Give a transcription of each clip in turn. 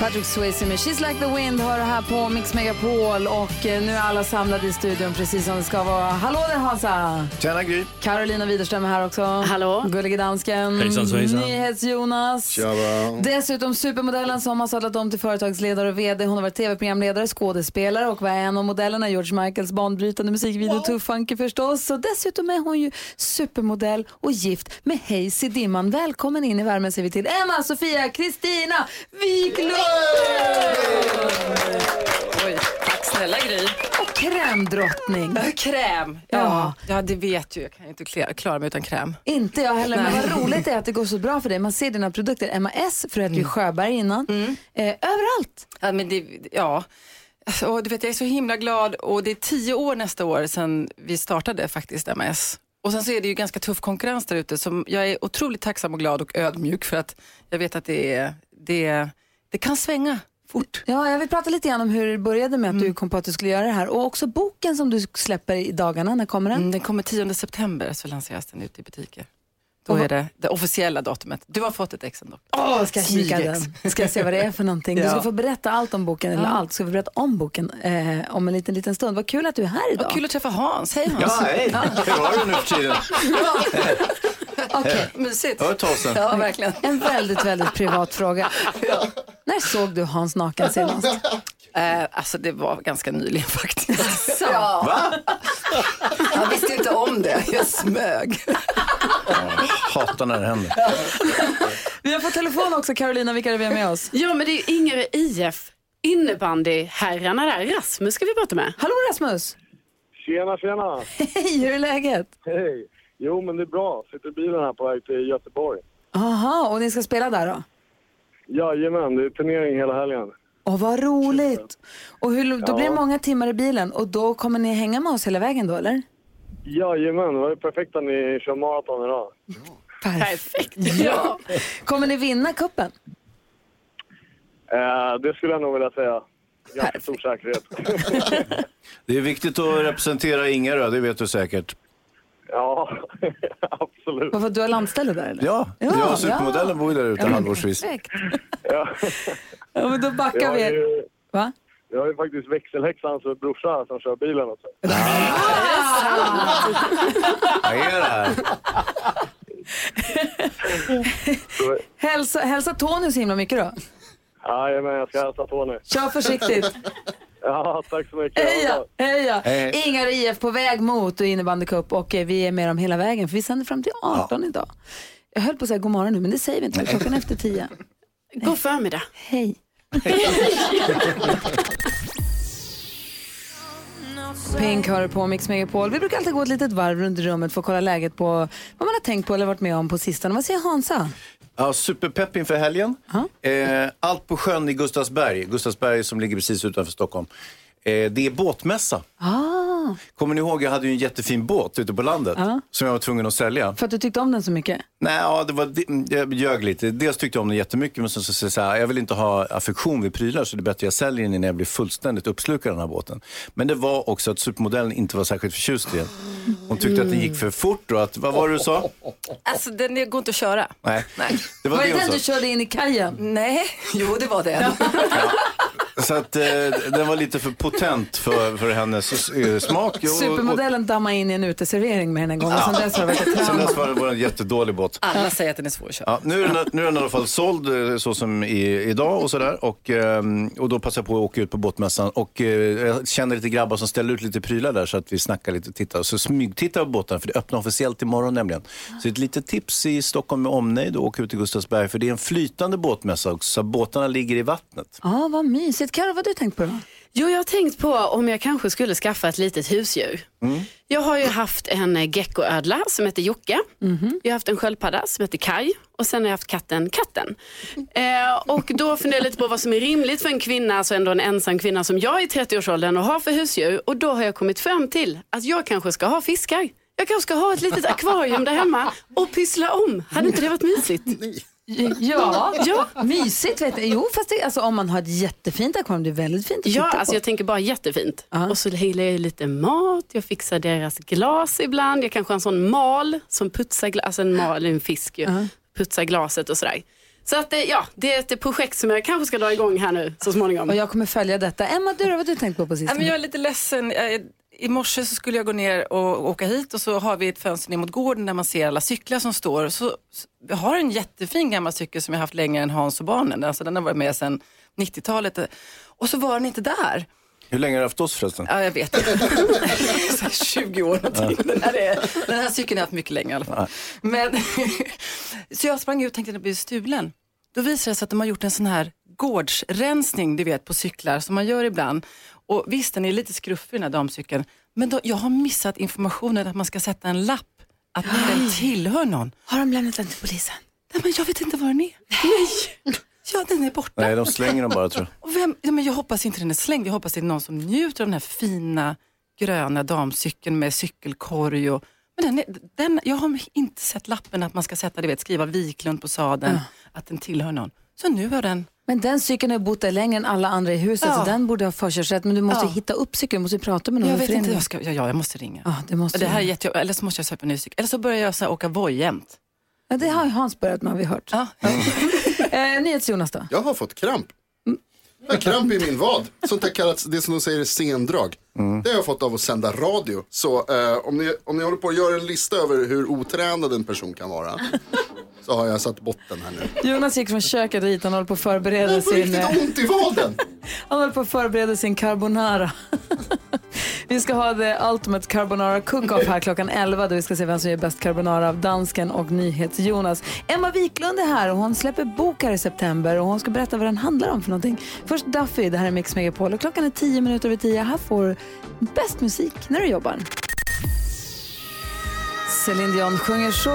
Patrick Swayze med She's like the wind har det här på Mix Megapol och eh, nu är alla samlade i studion precis som det ska vara. Hallå där Hansa! Tjena Gry. Carolina Widerström är här också. Hallå. Gullige dansken. Hejsan svejsan. NyhetsJonas. Dessutom supermodellen som har sadlat om till företagsledare och VD. Hon har varit tv-programledare, skådespelare och var en av modellerna i George Michaels banbrytande musikvideo wow. Tuff Funky förstås. Och dessutom är hon ju supermodell och gift med Hayes Dimman. Välkommen in i värmen säger vi till Emma, Sofia, Kristina Wiklund! Oj, tack snälla Gry. Och krämdrottning. Kräm, ja. ja det vet ju. Jag kan ju inte klara- klara mig utan kräm. Inte jag heller, men vad roligt det är att det går så bra för dig. Man ser dina produkter. Emma S, för hette ju Sjöberg innan. Eh, överallt. Ja, men det, ja. Alltså, du vet, jag är så himla glad och det är tio år nästa år sedan vi startade faktiskt MS. Och sen så är det ju ganska tuff konkurrens där ute jag är otroligt tacksam och glad och ödmjuk för att jag vet att det, är, det, det kan svänga fort. Ja, jag vill prata lite grann om hur det började med att du kom på att du skulle göra det här. Och också boken som du släpper i dagarna. När kommer den? Mm, den kommer 10 september så lanseras den ute i butiker. Då Och är det det officiella datumet. Du har fått ett ex ändå. Åh, ska jag kika den? Ska jag se vad det är för någonting? Du ska få berätta allt om boken, eller Ja. allt. Ska vi berätta om boken eh, om en liten, liten stund. Vad kul att du är här idag. Vad kul att träffa Hans. Hej Hans. Ja, hej. Hur var det nu för tiden? Okej. Mysigt. Det var ett tag sedan. Ja, verkligen. En väldigt, väldigt privat fråga. När såg du Hans naken senast? Eh, alltså det var ganska nyligen faktiskt. Så. Va? Jag visste inte om det, jag smög. Hatar när det händer. Vi har fått telefon också, Carolina. Vilka är det vi har med oss? Ja, men det är Inge IF innebandyherrarna där. Rasmus ska vi prata med. Hallå Rasmus! Tjena, tjena! Hej, hur är läget? Hej! Jo, men det är bra. Sitter i bilen här på väg till Göteborg. Aha, och ni ska spela där då? Jajamän, det är turnering hela helgen. Åh, vad roligt! Och hur, då blir det många timmar i bilen och då kommer ni hänga med oss hela vägen då, eller? Jajamän, det var ju perfekt att ni kör maraton idag. Perfekt. Ja. Kommer ni vinna kuppen? Eh, det skulle jag nog vilja säga. Ganska stor säkerhet. Det är viktigt att representera Ingarö, det vet du säkert. Ja, absolut. Varför, du har landställe där eller? Ja, Ja, jag och supermodellen bor ju där ute Ja, halvårsvis. Perfekt. Ja. Ja, men då backar har, vi. ju, Va? vi har ju faktiskt växelhäxans brorsa som kör bilen också. Vad är det här? Hälsa, hälsa Tony så himla mycket då. jajamän, jag ska hälsa Tony. Kör försiktigt. Ja, tack så mycket. Heja, heja. Hej. Ingar IF på väg mot innebandycup och eh, vi är med dem hela vägen för vi sänder fram till 18 idag. Jag höll på att säga god morgon nu men det säger vi inte, klockan är efter 10. God förmiddag. Hej. Pink har det på Mix Megapol. Vi brukar alltid gå ett litet varv runt rummet för att kolla läget på vad man har tänkt på eller varit med om på sistone. Vad säger Hansa? Ja, superpepp inför helgen. Eh, allt på sjön i Gustavsberg. Gustavsberg som ligger precis utanför Stockholm. Eh, det är båtmässa. Ah, Kommer ni ihåg, jag hade ju en jättefin båt ute på landet Ja. som jag var tvungen att sälja. för att du tyckte om den så mycket? Nej, ja, det var, jag ljög lite. Dels tyckte jag om den jättemycket, men sen så, så, så här, jag vill inte ha affektion vid prylar så det är bättre jag säljer den innan jag blir fullständigt uppslukad av den här båten. Men det var också att supermodellen inte var särskilt förtjust i den. Hon tyckte att den gick för fort och att, vad var det du sa? Alltså den går inte att köra. Nej, Nej. det var Var det det den du sa. körde in i kajen? Nej, jo det var det. Så att eh, den var lite för potent för, för hennes eh, smak. Och- och- Supermodellen dammade in i en uteservering med den en gång och sen dess har det varit ett Sen trauma. dess var det bara en jättedålig båt. Alla säger att den är svår att köra. Ja, nu, är den, nu är den i alla fall såld eh, så som i, idag och sådär. Och, ehm, och då passar jag på att åka ut på båtmässan. Och eh, jag känner lite grabbar som ställer ut lite prylar där så att vi snackar lite och tittar. Så smygtittar på båtarna för det öppnar officiellt imorgon nämligen. Så ett litet tips i Stockholm med omnejd och åka ut till Gustavsberg. För det är en flytande båtmässa också så båtarna ligger i vattnet. Ja, vad mysigt. Karo, vad har du tänkt på då? Jo, jag har tänkt på om jag kanske skulle skaffa ett litet husdjur. Jag har ju haft en eh, geckoödla som heter Jocke. Jag har haft en sköldpadda som heter Kai och sen har jag haft katten Katten. Eh, och då funderar jag lite på vad som är rimligt för en kvinna, alltså ändå en ensam kvinna som jag i 30-årsåldern och har för husdjur. Och då har jag kommit fram till att jag kanske ska ha fiskar. Jag kanske ska ha ett litet akvarium där hemma och pyssla om. Hade inte det varit mysigt? Ja, ja. mysigt vet jag. Jo, fast det, alltså, om man har ett jättefint akvarium, det är väldigt fint att Ja, titta alltså på. jag tänker bara jättefint. Ja. Och så häller jag lite mat, jag fixar deras glas ibland. Jag kanske har en sån mal som putsar, gla- alltså en mal, en fisk ju, putsar glaset och sådär. Så att det, ja, det är ett projekt som jag kanske ska dra igång här nu så småningom. Och jag kommer följa detta. Emma, du vad du tänkt på på sistone? jag är lite ledsen. I morse så skulle jag gå ner och åka hit och så har vi ett fönster ner mot gården där man ser alla cyklar som står. Så, jag har en jättefin gammal cykel som jag haft längre än Hans och barnen. Alltså, den har varit med sedan 90-talet. Och så var den inte där. Hur länge har du haft oss förresten? Ja, jag vet. Här 20 år någonting. Den här, är, den här cykeln har jag haft mycket länge i alla fall. Men, så jag sprang ut och tänkte att den blev stulen. Då visade det sig att de har gjort en sån här gårdsrensning, du vet, på cyklar som man gör ibland. Och visst, den är lite skruffig den här damcykeln. Men då, jag har missat informationen att man ska sätta en lapp att den tillhör någon. Har de lämnat den till polisen? Nej, men jag vet inte var den är. Nej. Ja, den är borta. Nej, de slänger dem bara tror jag. Och vem, ja, men jag hoppas inte den är slängd. Jag hoppas det är någon som njuter av den här fina gröna damcykeln med cykelkorg. Och, men den är, den, jag har inte sett lappen att man ska sätta, du vet, skriva Wiklund på sadeln, att den tillhör någon. Så nu har den... Men den cykeln har ju bott där längre än alla andra i huset Ja. så den borde ha förkörsrätt. Men du måste Ja. hitta upp cykeln, du måste prata med någon Jag vet inte, jag, ska, ja, ja, jag måste ringa. Ja, det måste det här är jätte, eller så måste jag köpa en ny cykel. Eller så börjar jag så här, åka Voi jämt. Ja, det har ju Hans börjat med har vi hört. Ja. Eh, NyhetsJonas då? Jag har fått kramp. Jag har kramp i min vad. Sånt där kallas, det som de säger är sendrag. Det har jag fått av att sända radio. Så eh, om, ni, om ni håller på att göra en lista över hur otränad en person kan vara. Så har jag satt botten här nu. Jonas gick från köket dit, han håller på att förbereda Jag sin, riktigt ont i vaden. han håller på att förbereda sin carbonara. vi ska ha the ultimate carbonara cook-off här klockan 11 då vi ska se vem som gör bäst carbonara av dansken och NyhetsJonas. Emma Wiklund är här och hon släpper bok här i september och hon ska berätta vad den handlar om för någonting. Först Duffy, det här är Mix Megapol och klockan är 10 minuter över 10. Här får bäst musik när du jobbar. Celine Dion sjunger så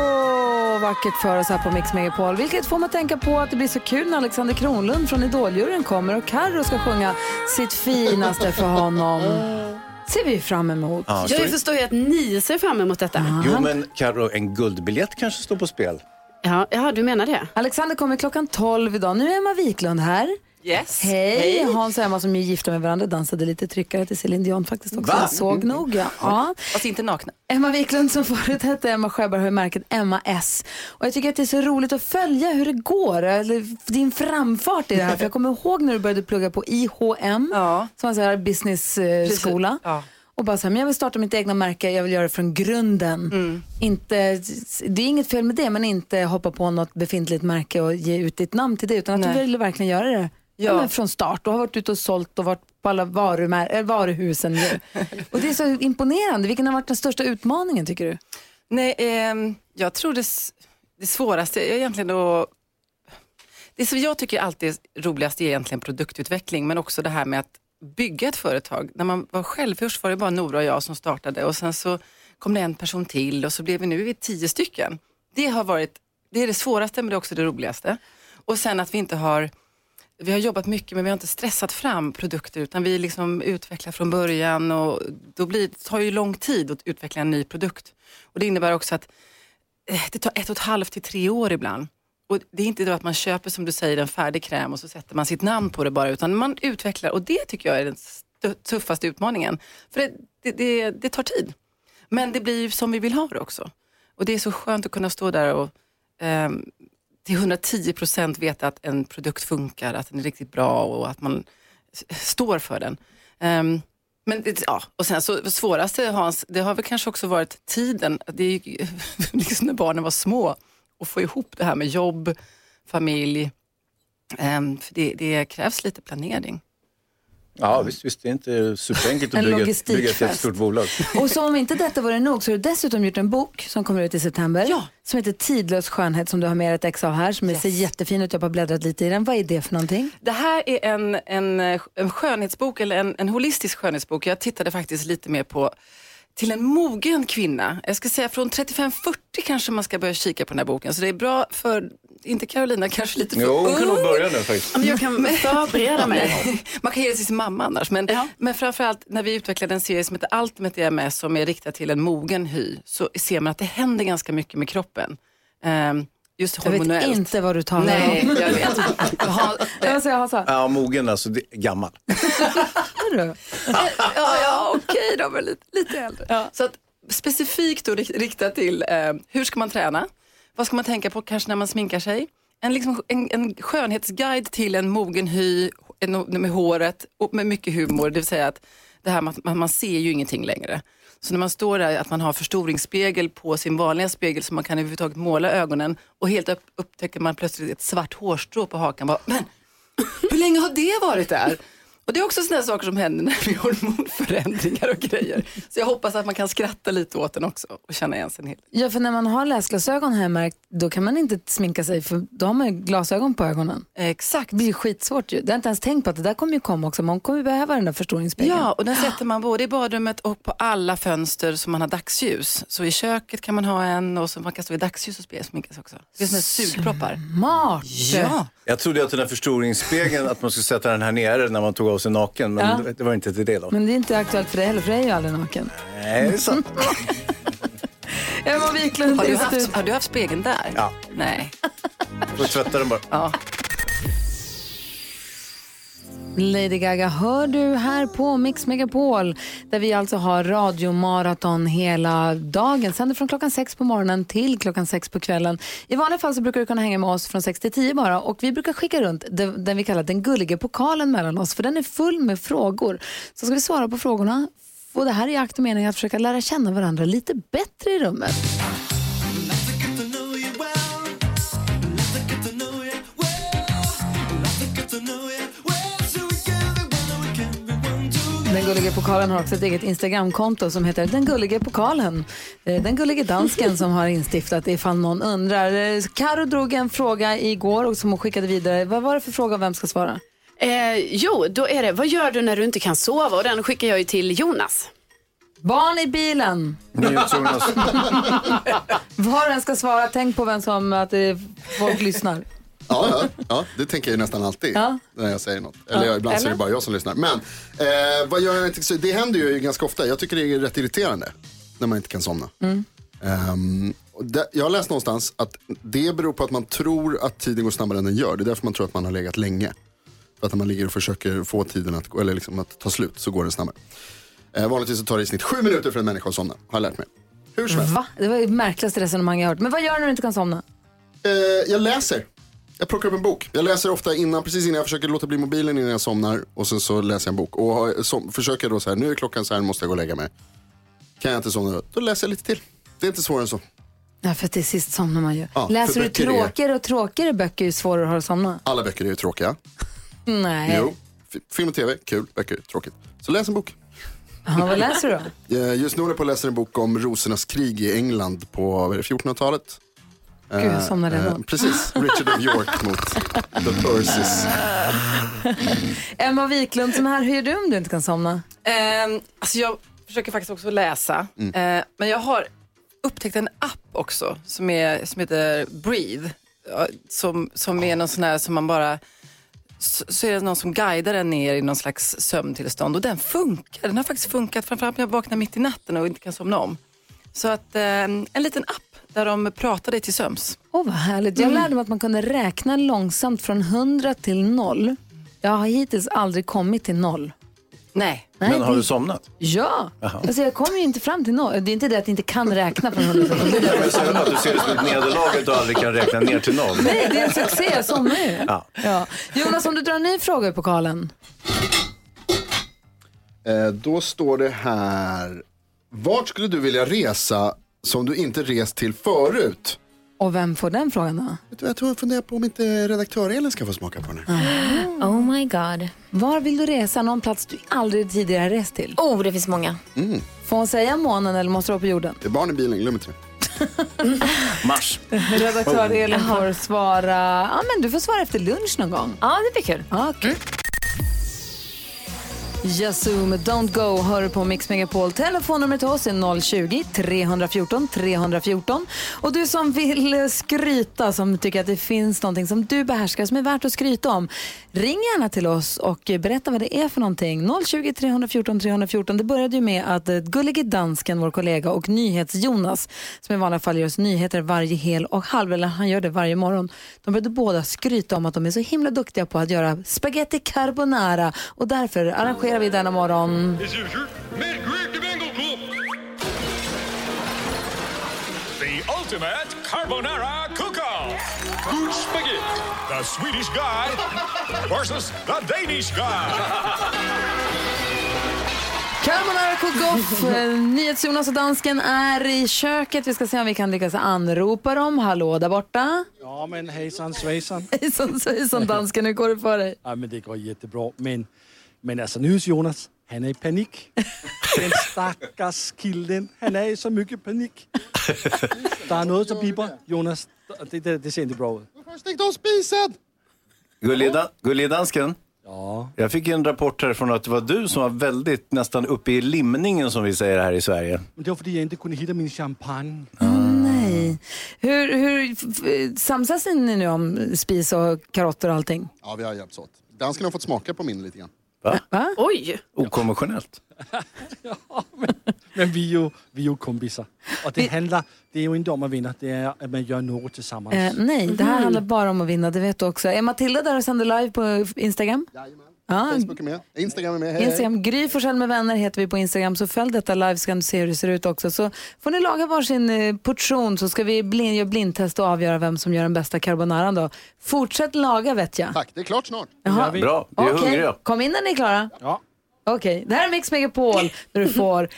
vackert för oss här på Mix Megapol. Vilket får man tänka på att det blir så kul när Alexander Kronlund från Idoljuryn kommer och Carro ska sjunga sitt finaste för honom. ser vi fram emot. Ja, Jag står- förstår ju att ni ser fram emot detta. Jo, men Carro, en guldbiljett kanske står på spel. Ja, ja, du menar det? Alexander kommer klockan 12 idag. Nu är Emma Wiklund här. Yes. Hej! Hans och Emma som är gifta med varandra dansade lite tryckare till Celine Dion faktiskt också. Va? Jag såg nog. Ja. ja. Fast inte nakna. Emma Wiklund som förut hette Emma Sjöberg har märket Emma S. Och jag tycker att det är så roligt att följa hur det går, eller din framfart i det här. För jag kommer ihåg när du började plugga på IHM, Ja. som var en business-skola. Ja. Och bara så här, men jag vill starta mitt egna märke, jag vill göra det från grunden. Inte, det är inget fel med det, men inte hoppa på något befintligt märke och ge ut ditt namn till det. Utan att du Nej. vill verkligen göra det ja. Ja. men från start. Och har varit ute och sålt och varit på alla varumär- äh, varuhusen. nu. och det är så imponerande. Vilken har varit den största utmaningen tycker du? Nej, ehm, jag tror det, det svåraste är egentligen att... Det som jag tycker alltid är roligast är egentligen produktutveckling, men också det här med att bygga ett företag. När man var själv, först var det bara Nora och jag som startade och sen så kom det en person till och så blev vi nu tio stycken. Det har varit, det är det svåraste men det är också det roligaste. Och sen att vi inte har vi har jobbat mycket men vi har inte stressat fram produkter utan vi liksom utvecklar från början och då blir, det tar ju lång tid att utveckla en ny produkt. Och det innebär också att eh, det tar ett och ett halvt till tre år ibland. Och det är inte då att man köper som du säger en färdig kräm och så sätter man sitt namn på det bara utan man utvecklar och det tycker jag är den tuffaste utmaningen. För det, det, det, det tar tid. Men det blir som vi vill ha det också. Och det är så skönt att kunna stå där och eh, till 110 procent veta att en produkt funkar, att den är riktigt bra och att man står för den. Um, men ja, och sen så det svåraste Hans, det har väl kanske också varit tiden. Det är ju liksom när barnen var små och få ihop det här med jobb, familj. Um, för det, det krävs lite planering. Ja, visst, visst det är inte superenkelt att En bygga, logistikfest. bygga ett jättestort bolag. Och som om inte detta vore nog så har du dessutom gjort en bok som kommer ut i september. Ja. Som heter Tidlös skönhet som du har med dig ett ex av här. Som Yes. ser jättefin ut. Jag har bara bläddrat lite i den. Vad är det för någonting? Det här är en, en, eh, en skönhetsbok, eller en, en holistisk skönhetsbok. Jag tittade faktiskt lite mer på till en mogen kvinna. Jag ska säga från 35-40 kanske man ska börja kika på den här boken. Så det är bra för, inte Carolina, kanske lite för Jo, hon kan ung. nog börja nu faktiskt. Men jag kan förbereda mig. Man kan ge det till sin mamma annars. Men, Ja. men framförallt när vi utvecklade en serie som heter Ultimate EMS som är riktad till en mogen hy så ser man att det händer ganska mycket med kroppen. Ehm, just Jag vet hormonellt. inte vad du talar Nej, om. jag vet. Jag har, Jag säger Hansa. Ja, mogen alltså, det, gammal. Är du? ja, ja okej då, men lite, lite äldre. Så att, specifikt då rikt- riktat till eh, hur ska man träna? Vad ska man tänka på kanske när man sminkar sig? En, liksom, en, en skönhetsguide till en mogen hy en, med håret och med mycket humor. Det vill säga att det här med att man, man ser ju ingenting längre. Så när man står där, att man har förstoringsspegel på sin vanliga spegel så man kan överhuvudtaget måla ögonen och helt upp, upptäcker man plötsligt ett svart hårstrå på hakan. Bara, Men hur länge har det varit där? Och det är också sådana saker som händer när vi har hormonförändringar och grejer. Så jag hoppas att man kan skratta lite åt den också och känna igen sig en hel del. Ja, för när man har läsglasögon har jag märkt, då kan man inte sminka sig för då har man ju glasögon på ögonen. Exakt. Det blir ju skitsvårt ju. Det har jag inte ens tänkt på att det där kommer ju komma också. Man kommer ju behöva den där förstoringsspegeln. Ja, och den sätter man både i badrummet och på alla fönster som man har dagsljus. Så i köket kan man ha en och så man kan stå i dagsljus och sminka sig också. Det såna här sugproppar. Smart! Ja, Jag trodde att den här förstoringsspegeln, att man skulle sätta den här nere när man tog av sig naken. Men Ja. det- var inte till det då. Men det är inte aktuellt för dig heller, för dig är ju aldrig naken. Nej, det är sant. Emma Wiklund har du, haft, har du haft spegeln där? Ja. Nej. Får tvätta den bara. Ja. Lady Gaga hör du här på Mix Megapol där vi alltså har radiomaraton hela dagen. Sänder från klockan sex på morgonen till klockan sex på kvällen. I vanliga fall så brukar du kunna hänga med oss från sex till tio bara och vi brukar skicka runt den, den vi kallar den gulliga pokalen mellan oss för den är full med frågor. Så ska vi svara på frågorna och det här är i akt och mening att försöka lära känna varandra lite bättre i rummet. Den gulliga pokalen har också ett eget Instagramkonto som heter Den gulliga pokalen. Eh, Den gulliga dansken som har instiftat ifall någon undrar. Eh, Karo drog en fråga igår och som hon skickade vidare. Vad var det för fråga och vem ska svara? Eh, jo, då är det, vad gör du när du inte kan sova? Och den skickar jag ju till Jonas. Barn i bilen. NyhetsJonas. Var den ska svara, tänk på vem som att eh, folk lyssnar. Ja, ja, ja, det tänker jag ju nästan alltid Ja. när jag säger något. Eller Ja, ibland så är det eller? bara jag som lyssnar. Men eh, vad gör jag inte? Det händer ju ganska ofta. Jag tycker det är rätt irriterande när man inte kan somna. Ehm, och det, jag har läst någonstans att det beror på att man tror att tiden går snabbare än den gör. Det är därför man tror att man har legat länge. För att när man ligger och försöker få tiden att, eller liksom att ta slut så går det snabbare. Eh, vanligtvis så tar det i snitt sju minuter för en människa att somna, har jag lärt mig. Hur som helst. Va? Det var det märkligaste resonemang jag hört. Men vad gör du när du inte kan somna? Eh, jag läser. Jag plockar upp en bok. Jag läser ofta innan, precis innan jag försöker låta bli mobilen innan jag somnar. Och sen så läser jag en bok. Och som, försöker då så här, nu är klockan så här, måste jag gå och lägga mig. Kan jag inte somna då, läser jag lite till. Det är inte svårare än så. Ja, för till sist somnar man ju. Ja, Läser du böcker är- tråkigare och tråkigare böcker ju svårare att ha att somna? Alla böcker är ju tråkiga. Nej. Jo. Film och tv, kul. Böcker, tråkigt. Så läs en bok. Ja, vad läser du då? Eh, Just nu håller jag på att läsa en bok om rosornas krig i England på vad är det, 1400-talet. Gud, jag Eh, redan. precis, Richard of York mot The Percys. Emma Wiklund som är här, hur gör du om du inte kan somna? Ehm, alltså jag försöker faktiskt också läsa. Eh, men jag har upptäckt en app också som, är, som heter Breathe. Ja, Som, som är någon sån här som man bara så så är det någon som guidar en ner i någon slags sömntillstånd och den funkar. Den har faktiskt funkat, framförallt när jag vaknar mitt i natten och inte kan somna om. Så att eh, en liten app där de pratar dig till söms. Åh, vad härligt. Jag lärde mig att man kunde räkna långsamt från 100 till 0. Jag har hittills aldrig kommit till 0. Nej. Nej, Men har det- du somnat? Ja, alltså jag kommer ju inte fram till 0. Det är inte det att jag inte kan räkna från 100 till 0. Men så Att du ser det som ett nederlag att du aldrig kan räkna ner till noll. Nej, det är en succé. Jag somnar ju. Ja. Ja. Jonas, om du drar en ny fråga i pokalen. Eh, då står det här. Vart skulle du vilja resa som du inte rest till förut? Och vem får den frågan då? Vet du, jag tror jag funderar på om inte redaktör Elin ska få smaka på den här. Oh my god. Var vill du resa? Någon plats du aldrig tidigare har rest till? Oh, det finns många. Får hon säga månen eller måste du vara på jorden? Det är barn i bilen, glöm inte det. Mars. Redaktör Elin får svara. Ja, men du får svara efter lunch någon gång. Ja, det blir kul. Ja, kul. Yazoo med Don't Go hör på Mix Megapol. Telefonnumret till oss är 020-314 314. Och du som vill eh, skryta, som tycker att det finns någonting som du behärskar som är värt att skryta om, ring gärna till oss och berätta vad det är för någonting. 020-314 314. Det började ju med att eh, Gullige Dansken, vår kollega, och NyhetsJonas, som i vanliga fall gör oss nyheter varje hel och halv, eller han gör det varje morgon, de började båda skryta om att de är så himla duktiga på att göra spaghetti carbonara och därför arrangerar vi denna morgon the ultimate carbonara cook-off. Good spaghetti. The Swedish guy versus the Danish guy. Carbonara cook-off. Eh, NyhetsJonas och dansken är i köket. Vi ska se om vi kan lyckas anropa dem. Hallå där borta. Ja, men hejsan svejsan. Hejsan svejsan dansken, hur går det för dig? Ja, men det går jättebra. Men, men alltså Jonas, han är i panik. Den stackars killen, han är i så mycket panik. Det är något som piper, Jonas. Det, det, det ser inte bra ut. Stäng av spisen! Gullige, da- Gullige dansken, Ja, jag fick en rapport härifrån att det var du som var väldigt nästan uppe i limningen som vi säger här i Sverige. men det var för att jag inte kunde hitta min champagne. Nej. Hur, hur samsas ni nu om spis och karotter och allting? Ja, vi har hjälpts åt. Dansken har fått smaka på min lite grann. Oj! Okonventionellt. Men vi är ju, vi är ju kompisar. Och det handlar, det är ju inte om att vinna, det är att man gör något tillsammans. Eh, nej, det här handlar bara om att vinna, det vet du också. Är Matilda där och sänder live på Instagram? Jajamän. Ja, Facebook är med, Instagram är med. Hej. Instagram. Gry Forssell med vänner heter vi på Instagram, så följ detta live så kan du se hur det ser ut också. Så får ni laga varsin eh, portion så ska vi blind, göra blindtest och avgöra vem som gör den bästa carbonaran då. Fortsätt laga vet jag. Tack, det är klart snart. Jaha. Bra, vi är Okej, hungriga. kom in när ni är klara. Ja. Okej, det här är Mix Megapol där du får,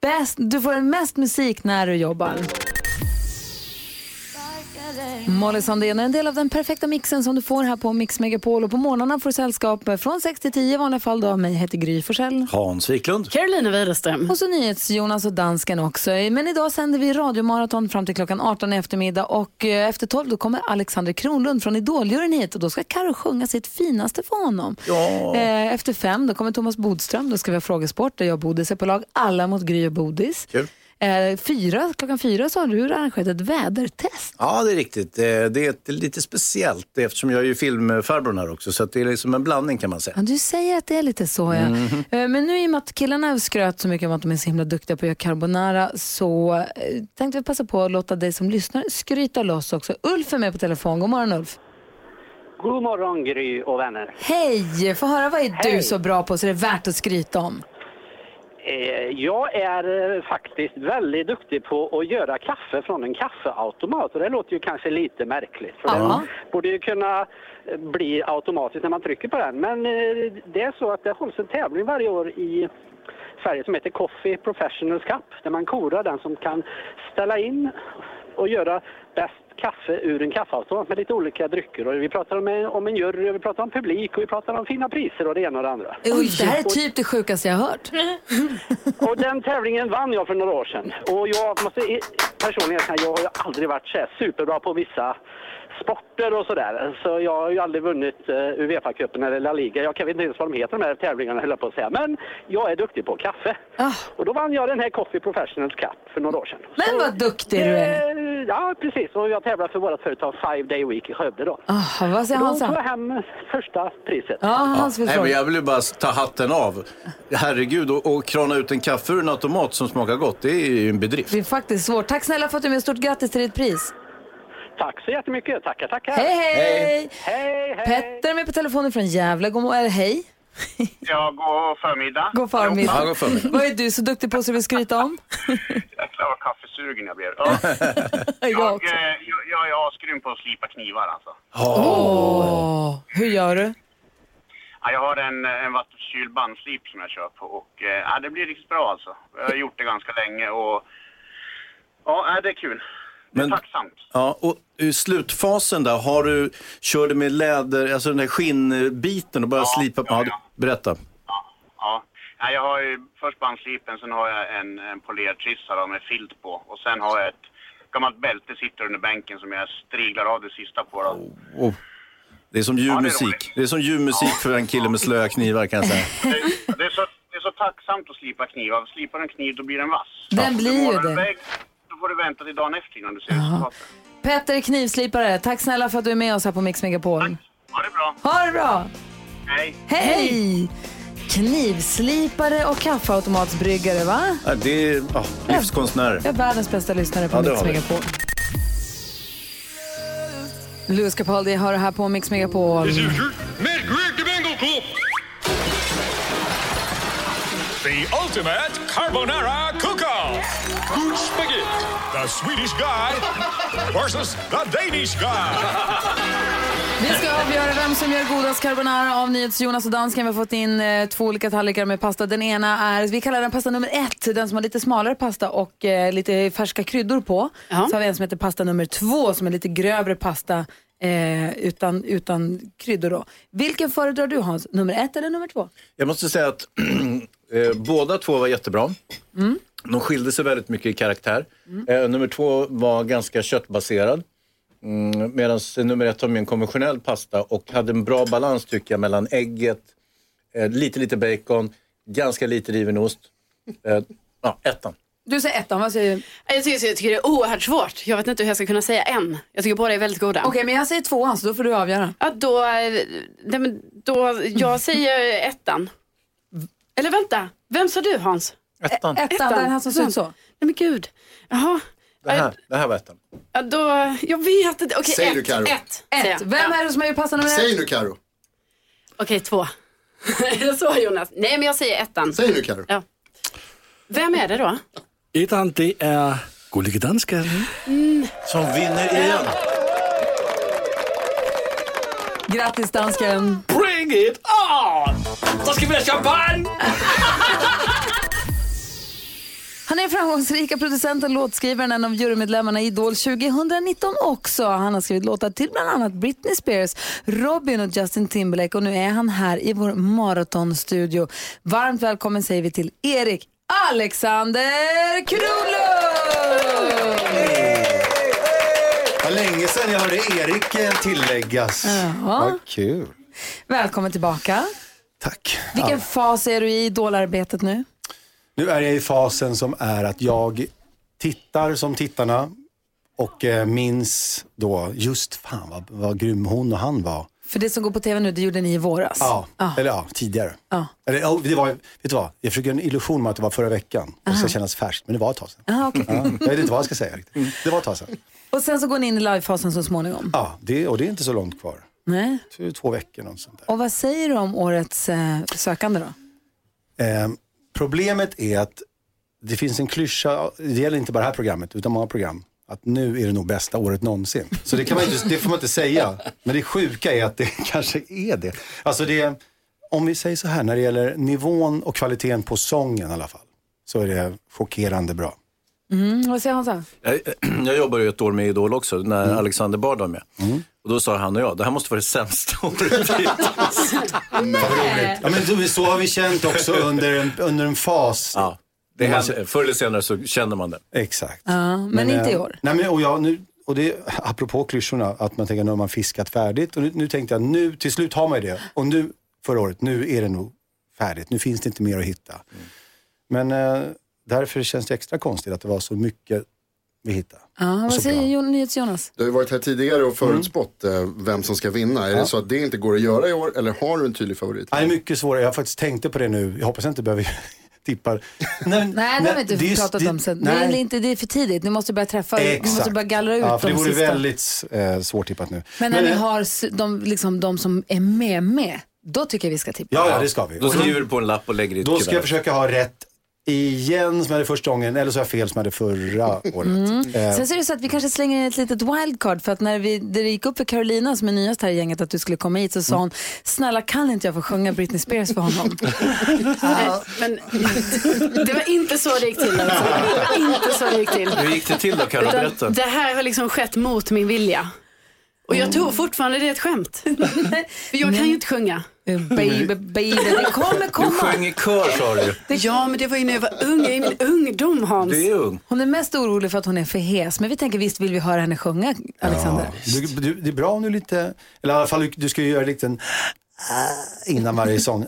bäst, du får mest musik när du jobbar. Molly Sandén är en del av den perfekta mixen som du får här på Mix Megapol och på morgnarna får du sällskap från 6 till 10 i vanliga fall då. Mig heter Gry Forssell. Hans Wiklund. Carolina Widerström. Och så NyhetsJonas och dansken också. Men idag sänder vi radiomaraton fram till klockan 18 i eftermiddag och eh, efter 12 då kommer Alexander Kronlund från Idoljuryn hit och då ska Karo sjunga sitt finaste för honom. Eh, Efter fem då kommer Thomas Bodström, då ska vi ha frågesport där jag och Bodis är på lag. Alla mot Gry och Bodis. Kul. Eh, fyra, klockan fyra så har du arrangerat ett vädertest. Ja, det är riktigt. Eh, Det är lite speciellt eftersom jag är ju filmfarbrorn här också. Så att det är liksom en blandning kan man säga. Ja, du säger att det är lite så ja. Eh, Men nu i och med att killarna skröt så mycket om att de är så himla duktiga på att göra carbonara så tänkte vi passa på att låta dig som lyssnar skryta loss också. Ulf är med på telefon. God morgon Ulf. God morgon Gry och vänner. Hej! Få höra vad är du Hej. så bra på så det är värt att skryta om. Eh, jag är eh, faktiskt väldigt duktig på att göra kaffe från en kaffeautomat och det låter ju kanske lite märkligt för det borde ju kunna eh, bli automatiskt när man trycker på den. Men det är så att det hålls en tävling varje år i Sverige som heter Coffee Professionals Cup där man korar den som kan ställa in och göra bäst kaffe ur en kaffeautomat med lite olika drycker. Och vi pratar om en, om en jury, och vi pratar om publik och vi pratar om fina priser och det ena och det andra. Ulf, det här är typ det sjukaste jag har hört. Och den tävlingen vann jag för några år sedan. Och jag måste personligen säga, jag har ju aldrig varit så här superbra på vissa sporter och sådär. Så jag har ju aldrig vunnit uh, Uefa-cupen eller La Liga. Jag kan inte ens vad de heter de här tävlingarna höll jag på att säga. Men jag är duktig på kaffe. Ah. Och då vann jag den här Coffee Professionals Cup för några år sedan. Men Så vad duktig du är. det- Ja, precis. Och jag tävlar för vårt företag Five Day Week i Skövde då. Ah, vad säger Då tog jag Hansa? hem första priset. Ja, Hans vill Nej, men jag vill ju bara ta hatten av. Herregud, och, och krana ut en kaffe ur en automat som smakar gott, det är ju en bedrift. Det är faktiskt svårt. Tack snälla för att du är med. Stort grattis till ditt pris. Tack så jättemycket. Tackar, tackar. Hej, hej! Hej, hej! Petter är med på telefonen från Gävle. God morgon. Hej. Ja, god förmiddag. God förmiddag. Ja, god förmiddag. Vad är du så duktig på så du vill skryta om? Jäklar vad kaffesugen jag blev. Ja. Jag Jag, eh, jag, jag är asgrym på att slipa knivar alltså. Åh, hur gör du? Ja, jag har en, en vattenkyld bandslip som jag kör på och eh, ja, det blir riktigt bra alltså. Jag har gjort det ganska länge och ja, det är kul. Det är Men- tacksamt. Ja, och i slutfasen där, har du, kör du med läder, alltså den där skinnbiten och bara Ja, slipa? ja, Ja, ja. berätta. Ja, ja. Ja, jag har ju först bandslipen, sen har jag en, en polertrissa då med filt på och sen har jag ett gammalt bälte sitter under bänken som jag striglar av det sista på då. Oh. Det är som ljuv Ja, det är musik. roligt. Det är som ljuv musik för en kille med slöa knivar kan jag säga. Det, det är så tacksamt att slipa knivar. Slipar en kniv då blir den vass. Den blir ju det. Får du vänta till dagen efter innan du ser resultatet. Petter Knivslipare, tack snälla för att du är med oss här på Mix Megapol. Ha det bra. Ha det bra! Hej. Hej! Knivslipare och kaffeautomatsbryggare, va? Ja, det är ja, livskonstnärer. Jag är världens bästa lyssnare på Ja, Mix. Megapol. Louis Capaldi har det här på Mix Megapol. Greg the Bengal Club. The ultimate carbonara cook-off. Good spaghetti. The Swedish guy versus the Danish guy. Vi ska avgöra vem som gör godast carbonara av NyhetsJonas och dansken. Vi har fått in eh, två olika tallrikar med pasta. Den ena är, vi kallar den pasta nummer ett, den som har lite smalare pasta och eh, lite färska kryddor på. Så har vi en som heter pasta nummer två som är lite grövre pasta eh, utan, utan kryddor. Då. Vilken föredrar du Hans? Nummer ett eller nummer två? Jag måste säga att eh, båda två var jättebra. Mm. De skilde sig väldigt mycket i karaktär. Eh, nummer två var ganska köttbaserad. Mm, Medan nummer ett var mer en konventionell pasta och hade en bra balans tycker jag mellan ägget, eh, lite lite bacon, ganska lite riven ost. Eh, ja, ettan. Du säger ettan, vad säger du? Jag tycker, jag tycker det är oerhört svårt. Jag vet inte hur jag ska kunna säga en. Jag tycker båda är väldigt goda. Okej, men jag säger tvåan så då får du avgöra. Ja, då, eh, nej, men då, jag säger ettan. Eller vänta, vem sa du Hans? Ettan. Ettan, den här som ser ut så. Nej men gud. Jaha. Det här, det här var ettan. Ja, då, jag vet inte. Okej, Säg ett. du, Karo. Ett. Ett. jag. Vem ja. är det som har gjort pasta nummer ett? Säg nu Karo. Okej, två. så Jonas. Nej men jag säger ettan. Säg nu Karo. Ja. Vem är det då? Etteren, det er Gullige Dansken. Som vinner igen. Grattis dansken. Bring it on! Så ska vi have champagne! Han är framgångsrika producenten, låtskrivaren, en av jurymedlemmarna i Idol 2019 också. Han har skrivit låtar till bland annat Britney Spears, Robin och Justin Timberlake och nu är han här i vår maratonstudio. Varmt välkommen säger vi till Erik Alexander Kronlund! Vad länge sedan jag hörde Erik eh, tilläggas. Jaha. Vad kul. Välkommen tillbaka. Tack. Vilken fas är du i idolarbetet nu? Nu är jag i fasen som är att jag tittar som tittarna och eh, minns då just fan vad, vad grym hon och han var. För det som går på tv nu, det gjorde ni i våras. Ja, Ja. eller ja, tidigare. Ja. Eller, ja, det var, vet du vad? Jag försöker en illusion med att det var förra veckan. Det ska kännas färskt, men det var ett tag sedan. Ah, okej. Ja, jag vet inte vad jag ska säga riktigt. Det var ett tag sedan. Och sen så går ni in i livefasen så småningom. Ja, det, och det är inte så långt kvar. Nej. Två, två veckor något sånt där. Och vad säger du om årets eh, sökande då? Eh, problemet är att det finns en klyscha, det gäller inte bara det här programmet utan många program, att nu är det nog bästa året någonsin. Så det, kan man inte, det får man inte säga. Men det sjuka är att det kanske är det. Alltså det, om vi säger så här, när det gäller nivån och kvaliteten på sången i alla fall, så är det chockerande bra. Mm, vad säger Hansa? Jag, jag jobbade ju ett år med Idol också, när Alexander Bard var med. Och då sa han och jag, det här måste vara det sämsta året hittills. Ja, men så- har vi känt också under en, under en fas. Ja, det händer, förr eller senare så känner man det. Exakt. Ja, men, inte i eh, år. Nej, men, och jag, nu, och det, apropå klyschorna, att man tänker nu har man fiskat färdigt. Och nu, nu tänkte jag, nu till slut har man ju det. Och nu, förra året, nu är det nog färdigt. Nu finns det inte mer att hitta. Men eh, därför känns det extra konstigt att det var så mycket vi hittade. Ja, vad säger NyhetsJonas? Du har ju varit här tidigare och förutspått eh, vem som ska vinna. Är det så att det inte går att göra i år eller har du en tydlig favorit? Ja, Det är mycket svårare. Jag har faktiskt tänkte på det nu. Jag hoppas jag inte behöver tippa. Nej, Nej, det har vi inte det pratat det- om sen. Det är, nej. inte, det är för tidigt. Ni måste börja träffa, ni måste Exakt. börja gallra ut ja, för de det vore sista. väldigt eh, svårtippat nu. Men när ni eh, har de, liksom, de som är med med, då tycker jag vi ska tippa. Ja, ja, det ska vi. Då skriver du på en lapp och lägger i ett Då ska jag försöka ha rätt igen som jag hade första gången, eller så har jag fel som jag hade förra året. Eh, Sen så är det så att vi kanske slänger in ett litet wildcard för att när vi, det gick upp för Carolina som är nyast här i gänget att du skulle komma hit så sa hon, snälla kan inte jag få sjunga Britney Spears för honom? Nej, men det var inte så det gick till. Alltså. Det var inte så det gick till. Hur gick det till då, Carro? Berätta. det här har liksom skett mot min vilja. Och jag tror fortfarande det är ett skämt. För jag kan ju inte sjunga. Baby, baby, det kommer Du komma. sjöng i kör sa du. Ja, men det var ju när jag var ung, jag är i min ungdom Hans. Du är ung. Hon är mest orolig för att hon är för hes, men vi tänker visst vill vi höra henne sjunga, Alexander. du, du, det är bra om du är lite, eller i alla fall du ska ju göra en liten innan varje sång.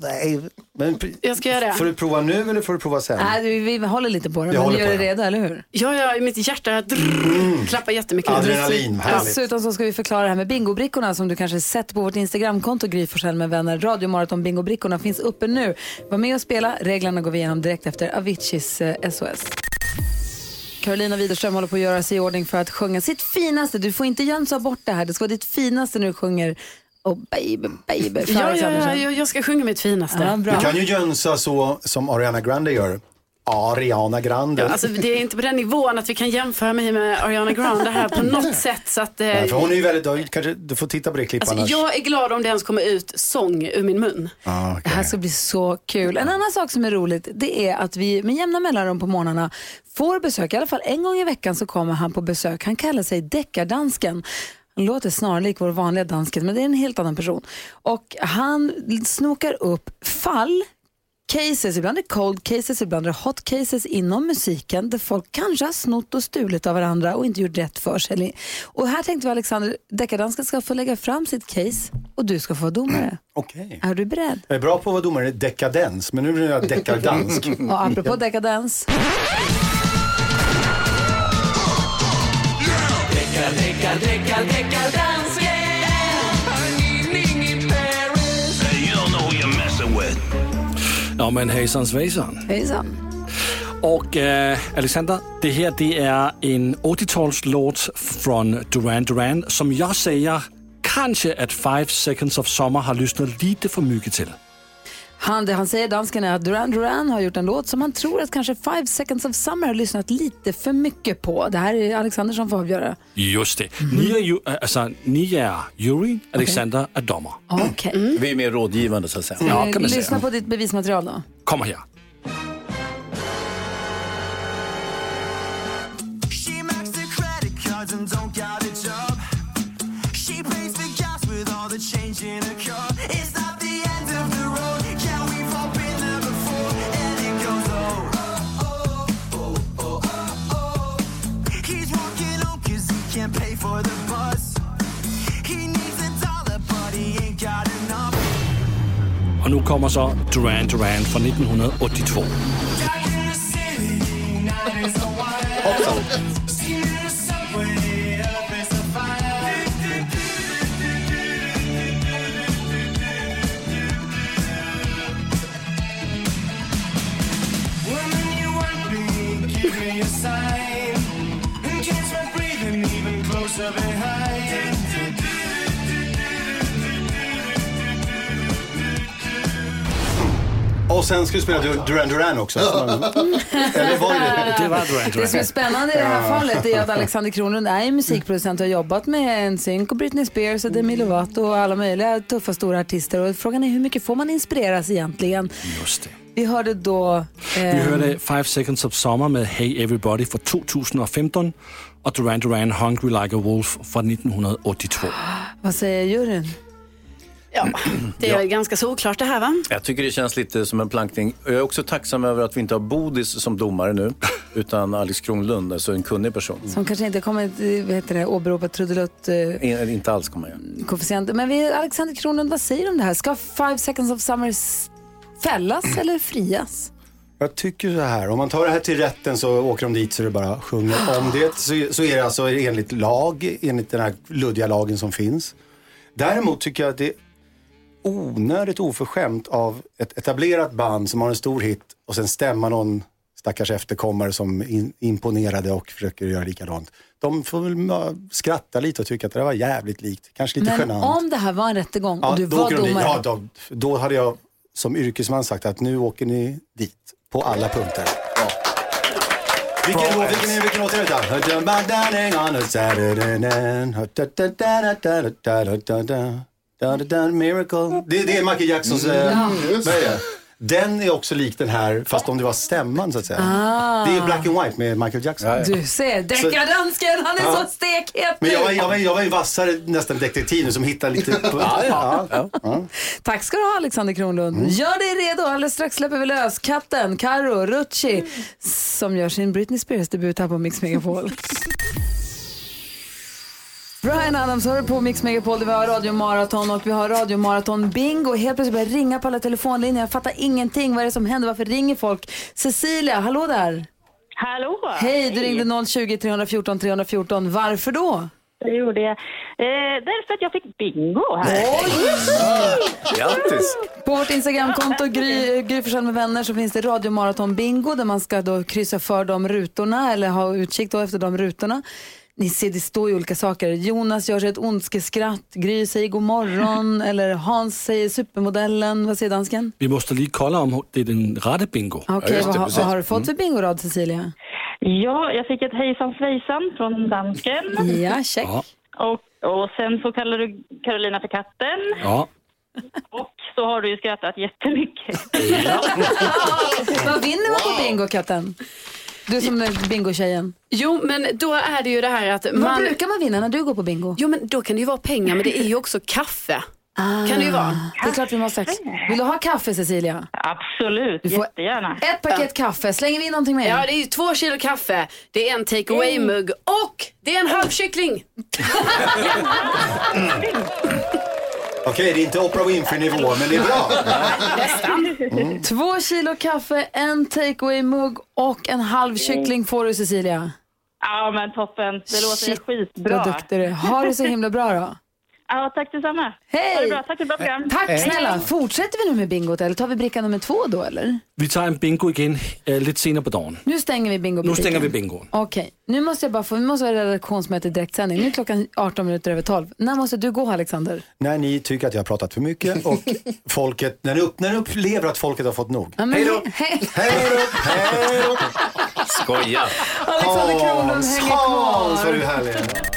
Babe. Men, Jag ska göra det. Får du prova nu eller får du prova sen? Nej, vi, vi håller lite på det, Jag men håller du gör det. redo, eller hur? Ja, ja, mitt hjärta drrr, klappar jättemycket. Adrenalin, härligt. Dessutom så ska vi förklara det här med bingobrickorna som du kanske sett på vårt Instagramkonto Gry Forssell med vänner. Radiomaraton bingobrickorna finns uppe nu. Var med och spela. Reglerna går vi igenom direkt efter Aviciis eh, SOS. Carolina Widerström håller på att göra sig i ordning för att sjunga sitt finaste. Du får inte jönsa bort det här. Det ska vara ditt finaste när du sjunger Oh baby, baby. Ja, ja, ja, Andersson. jag, jag ska sjunga mitt finaste. Ja, bra. Du kan ju jönsa så som Ariana Grande gör. Ariana Grande. Ja, alltså, det är inte på den nivån att vi kan jämföra mig med Ariana Grande här på något sätt. Så att, eh, Nej, för hon är ju väldigt, du, kanske, du får titta på det klippet alltså, jag är glad om det ens kommer ut sång ur min mun. Ah, okej. Det här ska bli så kul. En annan sak som är roligt det är att vi med jämna mellanrum på morgnarna får besök. I alla fall en gång i veckan så kommer han på besök. Han kallar sig Deckardansken. Han låter snarlik vår vanliga dansken men det är en helt annan person. Och han snokar upp fall cases, ibland är det cold cases, ibland är det hot cases inom musiken där folk kanske har snott och stulit av varandra och inte gjort rätt för sig. Och här tänkte vi Alexander, deckardansken ska få lägga fram sitt case och du ska få vara domare. Okej. Är du beredd? Jag är bra på att vara domare dekadens, men nu blir jag deckardansk. Och apropå dekadens. You don't know who you're messing with. Ja, men hejsan svejsan. Hejsan. Och eh, Alexander, det här det är en 80-talslåt från Duran Duran som jag säger kanske att Five Seconds of Summer har lyssnat lite för mycket till. Han, det han säger, dansken, är att Duran Duran har gjort en låt som han tror att kanske Five Seconds of Summer har lyssnat lite för mycket på. Det här är Alexander som får avgöra. Just det. Ni är, ju, äh, alltså, ni är jury, Alexander är domare. Okej. Vi är mer rådgivande så att säga. Ja, kan man Lyssna säga. på ditt bevismaterial då. Kommer här. Nu kommer så Duran Duran från 1982. Give me a sign. And catch my breathing even closer behind. Och sen ska du spela Dur- Duran Duran också. Eller var det Det var Duran Det som är Duran. spännande i det här fallet är att Alexander Kronlund är en musikproducent och har jobbat med NSYNC och Britney Spears och Demi Lovato och alla möjliga tuffa stora artister. Och frågan är hur mycket får man inspireras egentligen? Just det. Vi hörde då... Vi Eh, hörde Five Seconds of Summer med Hey Everybody från 2015 och Duran Duran Hungry Like a Wolf från 1982. vad säger juryn? Ja, det är väl ganska solklart det här va? Jag tycker det känns lite som en plankning. Jag är också tacksam över att vi inte har Bodis som domare nu, utan Alex Kronlund, alltså en kunnig person. Som kanske inte kommer eh, vad heter det, åberopa trudelutt eh, In, inte alls kommer jag. koefficient. Men vi, Alexander Kronlund, vad säger du om det här? Ska Five Seconds of Summer fällas eller frias? Jag tycker så här, om man tar det här till rätten så åker de dit så det bara sjunger om det. Så, så är det alltså enligt lag, enligt den här luddiga lagen som finns. Däremot tycker jag att det onödigt oförskämt av ett etablerat band som har en stor hit och sen stämma någon stackars efterkommare som in, imponerade och försöker göra likadant. De får väl skratta lite och tycka att det var jävligt likt, kanske lite Men genant. om det här var en rättegång och Ja, du då var domare. Ja, då, då hade jag som yrkesman sagt att nu åker ni dit på alla punkter. Vilken låt, vilken, är- vilken låt är detta? Miracle. Det, det är Michael Jacksons... eh, vad är det? Den är också lik den här, fast om det var stämman så att säga. Ah. Det är Black and White med Michael Jackson. Du ser, deckardansken, han är Ja. så stekhet Men jag var, jag, var, jag var en vassare nästan detektiv nu som hittar lite... På, ja, ja. Tack ska du ha Alexander Kronlund. Mm. Gör dig redo, alldeles strax släpper vi lös katten, Karo, Rucci som gör sin Britney Spears debut här på Mix Megapol. Brian Adams hör på Mix Megapol vi har radiomaraton och vi har radiomaraton bingo. Helt plötsligt börjar ringa på alla telefonlinjer. Jag fattar ingenting. Vad är det som händer? Varför ringer folk? Cecilia, hallå där. Hallå! Hej, du ringde 020 314 314. Varför då? Det gjorde jag. Eh, därför att jag fick bingo här. Grattis! På vårt Instagramkonto Gry, Gry Forssell med vänner så finns det radiomaraton bingo där man ska då kryssa för de rutorna eller ha utkik då efter de rutorna. Ni ser, det står ju olika saker. Jonas gör sig ett ondskeskratt, Gry säger god morgon eller Hans säger supermodellen. Vad säger dansken? Vi måste lige kolla om det är den rätta bingo. Okej, vad, har- vad har du fått för bingorad Cecilia? Ja, jag fick ett hejsan svejsan från dansken. Ja, check. Ja. Och, och sen så kallar du Carolina för katten. Ja. Och så har du ju skrattat jättemycket. Vad vinner man på bingo, katten? Du som är bingotjejen. Jo, men då är det ju det här att Vad man... brukar man vinna när du går på bingo? Jo, men då kan det ju vara pengar, men det är ju också kaffe. Kan det ju vara. Det är klart vi måste. Vill du ha kaffe Cecilia? Absolut, Du får jättegärna. Ett paket kaffe. Slänger vi in någonting mer? Ja, det är ju två kilo kaffe, det är en take away-mugg och det är en halv kyckling. Okej, det är inte Oprah Winfrey-nivå, men det är bra. Nästan. Två kilo kaffe, en takeaway-mugg och en halv kyckling får du Cecilia. Ja, men toppen. Det låter Shit, skitbra. Vad duktig du är. Ha det så himla bra då. Ja, tack detsamma. Hej! Ha det bra. Tack för ett bra program. Tack snälla. Fortsätter vi nu med bingot eller tar vi bricka nummer två då eller? Vi tar en bingo igen äh, lite senare på dagen. Nu stänger vi bingo Nu stänger vi bingon. Okej, nu måste jag bara få, vi måste vara redaktionsmöte direktsändning. Nu är klockan 18 minuter över 12. När måste du gå Alexander? När ni tycker att jag har pratat för mycket och folket, när ni, upp, när ni upplever att folket har fått nog. Ja, men- Hej då! Hej. Hej då! Hej då! Skoja! Alexander Kronlund hänger Hans vad du är kvar. härlig.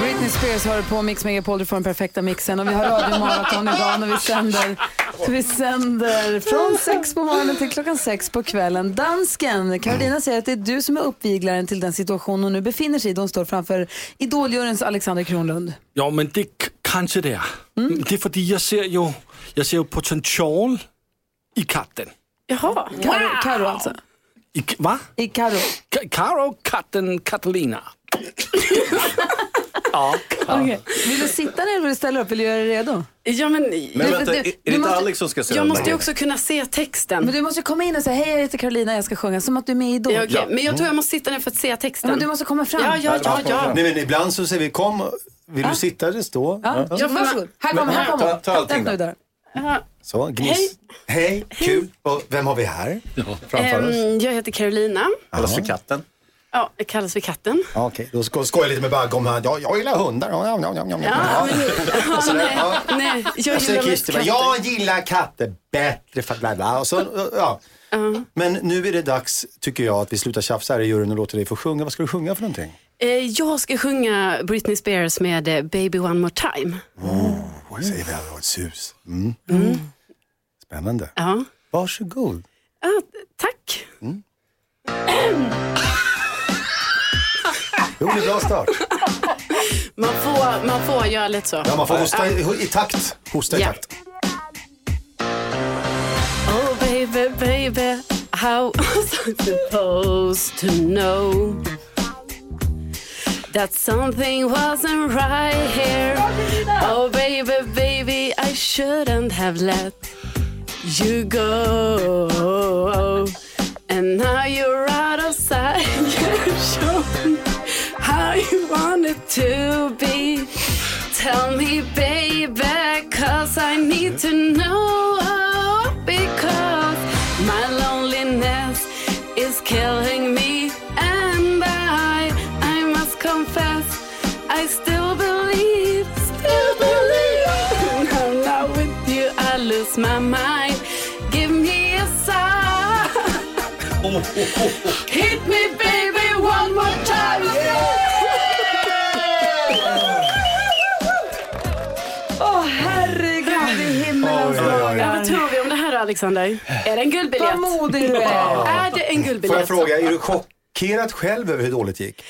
Britney Spears har på Mix Megapol, du får den perfekta mixen och vi har radiomaraton idag och vi sänder, vi sänder från sex på morgonen till klockan sex på kvällen. Dansken, Carolina säger att det är du som är uppviglaren till den situation hon nu befinner sig i. Hon står framför idoljuryns Alexander Kronlund. Ja, men det k- kanske det är. Det är för jag ser ju, jag ser ju potential i katten. Jaha. Karo, Karo alltså. I, va? I Karo. Ka- Karo, katten, Catalina. ja. Okej. Vill du sitta ner eller vill du ställa upp? Vill du göra dig redo? Ja, men, Men Du- vänta, du- är, det inte måste- Alex som ska säga jag måste ju också kunna se texten. Men du måste komma in och säga hej jag heter Carolina jag ska sjunga som att du är med i Idol. Ja, okej. Men jag tror jag måste sitta ner för att se texten. Ja, men du måste komma fram. Ja, ja, ja. ja. Nej, men ibland så säger vi kom, vill du sitta eller stå? Ja, Ja. ja, varsågod. Här kommer här kommer Ta- hon. ta allting då. Ja. Så, gniss. Hej, kul. Och vem har vi här? Framför oss? Jag heter Carolina. Kallas för katten. Ja, jag kallas för katten. Ja, Okej, då ska skoja lite med Bagge om han. Ja, jag gillar hundar. Ja, ja, ja, ja, ja. Ja, men, ja, Sådär, nej, ja. nej, jag Och så gillar mest Christer bara, katter. jag gillar katter bättre för bla bla. Och så, ja. Men nu är det dags, tycker jag, att vi slutar tjafsa här i juryn och låter dig få sjunga. Vad ska du sjunga för någonting? Eh, Jag ska sjunga Britney Spears med eh, Baby One More Time. Det säger vi alla, ett sus. Mm. Spännande. Ja. Varsågod. Ja, tack. Jo, det är bra start. Man får, man får göra lite så. Ja, man får hosta i, i takt. Hosta i Ja. takt. Oh baby, baby, how was I supposed to know that something wasn't right here? Oh baby, baby, I shouldn't have let you go. And now you're out of sight. You show me how you want it to be. Tell me, baby, cause I need to know. Oh, because my loneliness is killing me. And I, I must confess, I still believe, still believe. Now, not with you, I lose my mind. Give me a sign. Hit me, Alexander? Är det en guldbiljett? Vad modig du är. Är det en Får guldbiljett? jag fråga, är du chockerad själv över hur dåligt det gick?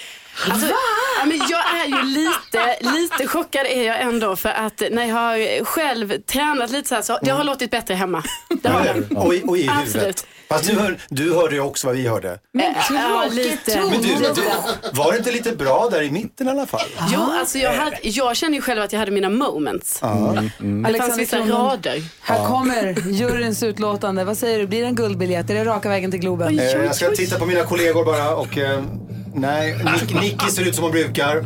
Alltså, ja, men jag är ju lite, lite chockad är jag ändå för att när jag har själv tränat lite så här så det har låtit bättre hemma. Det har det. Och, i- och i Absolut. Fast du, hör, du hörde ju också vad vi hörde. Men Ja, tråkigt, lite. Men du, du, var det inte lite bra där i mitten i alla fall? Jo, alltså jag, hade, jag känner ju själv att jag hade mina moments. Det fanns Alexander vissa rader. Här kommer juryns utlåtande. Vad säger du, blir det en guldbiljett? Är det raka vägen till Globen? Eh, jag ska titta på mina kollegor bara och eh, nej, Nick, Nicky ser ut som hon brukar.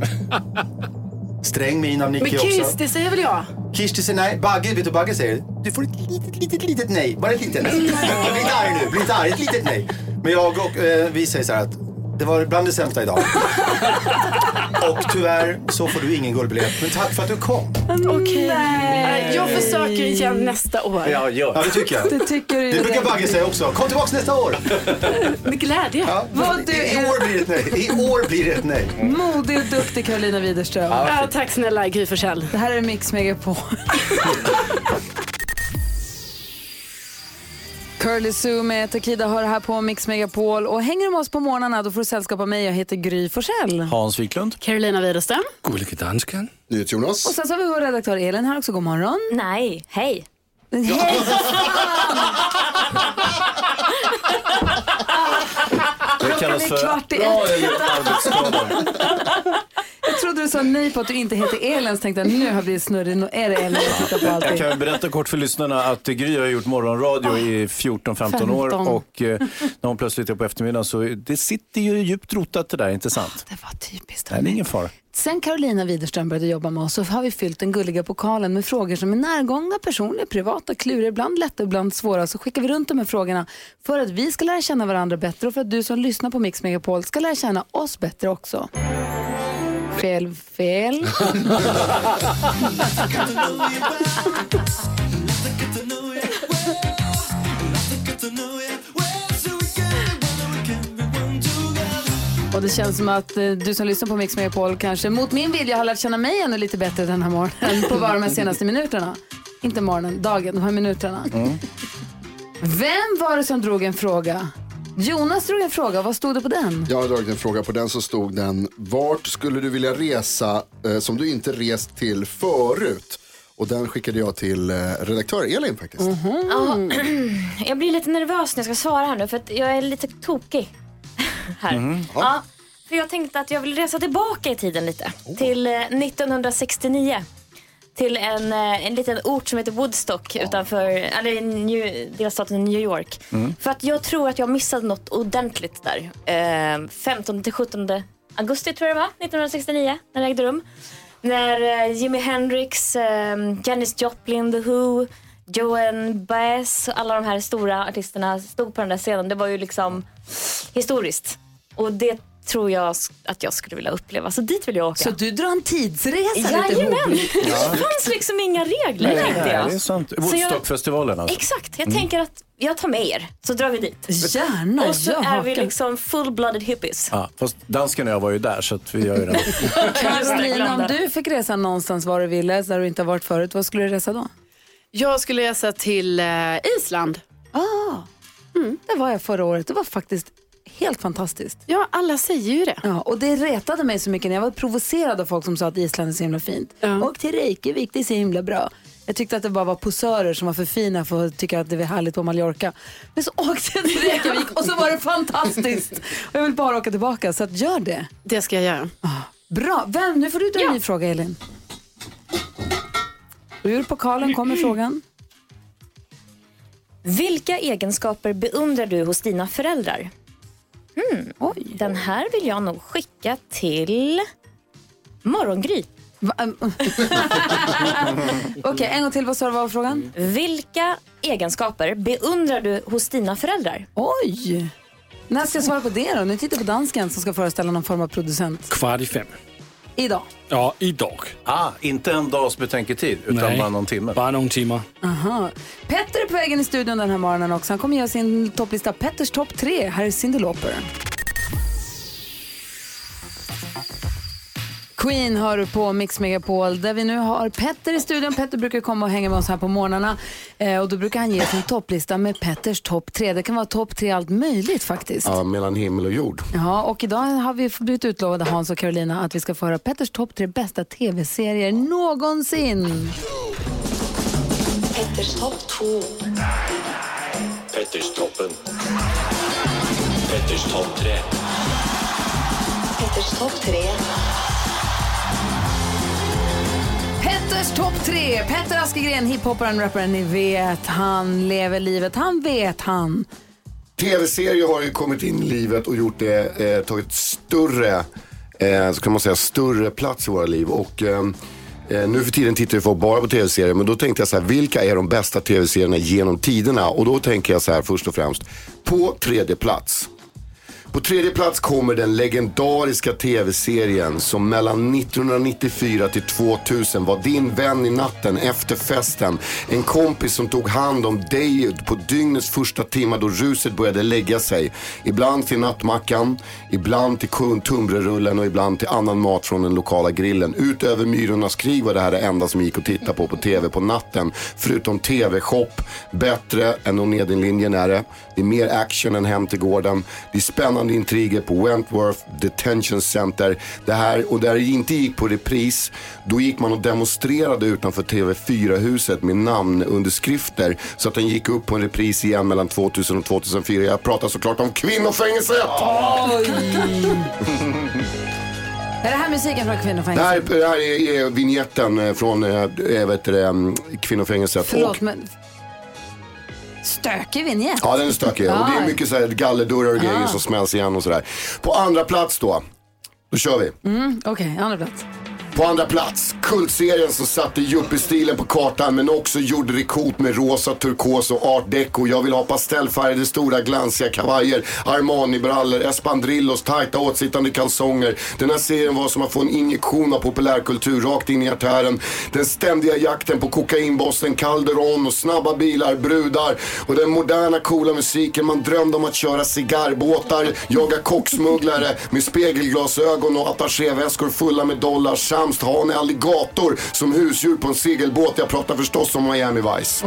Sträng min av Men Nicky också. Kiss, det säger väl jag? Kirsti säger nej. Bagge, vet du Bagge säger? Du får ett litet, litet, litet nej. Bara ett litet. Bli inte arg nu, bli inte arg. Ett litet nej. Men jag och eh, vi säger så här att det var bland det sämsta idag. och tyvärr så får du ingen guldbiljett. Men tack för att du kom. Okej. Eh, Jag försöker igen nästa år. Ja, gör. Ja, det tycker jag. Det tycker du Det brukar Bagge säga också. Kom tillbaks nästa år. Med glädje. Ja, Vad du I är- år blir det ett nej. I år blir det ett nej. Modig och duktig Carolina Widerström. Ja, tack snälla Gry Forssell. Det här är Mix Megapol. Curly Sue med Takida hör här på Mix Megapol. Och hänger du med oss på morgnarna då får du sällskap av mig. Jag heter Gry Forssell. Hans Wiklund. Carolina Widerström. Gullige dansken. NyhetsJonas. Och sen så har vi vår redaktör Elin här också. God morgon. Nej, hej. Hej! Det kallas är för kvart i Ja, ett. är. Jag trodde du sa nej på att du inte heter Elin. Så tänkte jag nu har jag blivit snurrig. Nu är det Elin jag tittar på Jag allting. kan berätta kort för lyssnarna att Gry har gjort morgonradio i 14-15 år 15. och eh, när hon plötsligt är på eftermiddagen så det sitter ju djupt rotat det där, inte sant? Det var typiskt. Nej, det är ingen fara. Sen Carolina Widerström började jobba med oss så har vi fyllt den gulliga pokalen med frågor som är närgångna, personliga, privata, kluriga, ibland lätta, ibland svåra. Så skickar vi runt de här frågorna för att vi ska lära känna varandra bättre och för att du som lyssnar på Mix Megapol ska lära känna oss bättre också. Fel, fel. Och det känns som att eh, du som lyssnar på Mix Megapol kanske mot min vilja har lärt känna mig ännu lite bättre den här morgonen på bara de här senaste minuterna. Inte morgonen, dagen, de här minuterna. Vem var det som drog en fråga? Jonas drog en fråga, vad stod det på den? Jag har dragit en fråga på den så stod den, vart skulle du vilja resa eh, som du inte rest till förut? Och den skickade jag till eh, redaktör Elin faktiskt. Ja, jag blir lite nervös när jag ska svara här nu för att jag är lite tokig här. Ja, för jag tänkte att jag vill resa tillbaka i tiden lite. Till eh, 1969. Till en, eh, en liten ort som heter Woodstock utanför, eller i New, delstaten New York. För att jag tror att jag missade något ordentligt där. Eh, 15 till 17 augusti tror jag det var, 1969 när det ägde rum. När eh, Jimi Hendrix, eh, Janis Joplin, The Who, Joan Baez och alla de här stora artisterna stod på den där scenen. Det var ju liksom historiskt. Och det tror jag att jag skulle vilja uppleva. Så dit vill jag åka. Så du drar en tidsresa Jajamän! Det fanns liksom inga regler tänkte Nej, jag. det är sant. Så jag- Woodstockfestivalen alltså. Exakt, jag tänker att jag tar med er så drar vi dit. Gärna, Och så är vi liksom full-blooded hippies. Ja, fast dansken och jag var ju där så att vi gör ju det. Carolina, om du fick resa någonstans var du ville, där du inte har varit förut, vad skulle du resa då? Jag skulle resa till eh, Island. Ah, mm, där var jag förra året. Det var faktiskt helt fantastiskt. Ja, alla säger ju det. Ja, och det retade mig så mycket när jag var provocerad av folk som sa att Island är så himla fint. Och till Reykjavik, det är så himla bra. Jag tyckte att det bara var posörer som var för fina för att tycka att det var härligt på Mallorca. Men så åkte jag till Reykjavik och så var det fantastiskt. Och jag vill bara åka tillbaka, så att gör det. Det ska jag göra. Bra, Vem, nu får du dra en ny fråga Elin. Ur pokalen kommer frågan. Vilka egenskaper beundrar du hos dina föräldrar? Hmm, Oj. Den här vill jag nog skicka till Morgongry. Ähm, Okej, en gång till. Vad sa du var frågan? Vilka egenskaper beundrar du hos dina föräldrar? Oj! När ska jag svara på det då? Nu tittar på dansken som ska föreställa någon form av producent. Kvart i fem. Idag. Ja, idag. Ah, inte en dags betänketid utan Nej. bara någon timme. Bara några timmar. Aha. Petter är på vägen i studion den här morgonen också. Han kommer göra sin topplista Petters topp tre. Här är Cyndi Lauper. Queen hör du på Mix Megapol där vi nu har Petter i studion. Petter brukar komma och hänga med oss här på morgnarna eh, och då brukar han ge sin topplista med Petters topp tre. Det kan vara topp tre allt möjligt faktiskt. Ja, mellan himmel och jord. Ja, och idag har vi blivit utlovade, Hans och Carolina, att vi ska få höra Petters topp tre bästa tv-serier någonsin. Petters topp 2. Petters toppen. Petters topp tre. Petters topp tre. Petters topp tre. Petter Askegren, hiphopparen, rapparen, ni vet. Han lever livet, han vet han. Tv-serier har ju kommit in i livet och gjort det, eh, tagit större, eh, så kan man säga, större plats i våra liv. Och eh, eh nu för tiden tittar ju folk bara på tv-serier, men då tänkte jag så här, vilka är de bästa tv-serierna genom tiderna? Och då tänker jag så här först och främst, på tredje plats. På tredje plats kommer den legendariska tv-serien som mellan 1994 till 2000 var din vän i natten efter festen. En kompis som tog hand om dig på dygnets första timmar då ruset började lägga sig. Ibland till nattmackan, ibland till tunnbrödsrullen och ibland till annan mat från den lokala grillen. Utöver Myrornas krig var det här det enda som gick att titta på på tv på natten. Förutom tv-shop, bättre än Och Nedenlinjen är det. Det är mer action än Hem till gården. Det är spännande intriger på Wentworth Detention Center. Det här, och där det inte gick på repris, då gick man och demonstrerade utanför TV4-huset med namnunderskrifter. Så att den gick upp på en repris igen mellan 2000 och 2004. Jag pratar såklart om kvinnofängelset! Är det här musiken från Det här, Kvinnofängelset? det här är, är vignetten eh, från äh, vet mm, kvinnofängelset. Förlåt, Och- men... Stökig vignett. Ja, den är stökig. Och det är mycket så här gallerdörrar och grejer som smälls igen och sådär. På andra plats då, då kör vi. Mm, Okej, andra plats. På andra plats, kultserien som satte yuppie-stilen på kartan men också gjorde det coolt med rosa, turkos och art deco. Jag vill ha pastellfärgade stora glansiga kavajer, Armani-brallor, Espandrillos, tajta åtsittande kalsonger. Den här serien var som att få en injektion av populärkultur rakt in i artären. Den ständiga jakten på kokainbossen Calderon och snabba bilar, brudar och den moderna coola musiken. Man drömde om att köra cigarrbåtar, jaga kocksmugglare med spegelglasögon och attachéväskor fulla med dollar samt ha en alligator som husdjur på en segelbåt. Jag pratar förstås om Miami Vice.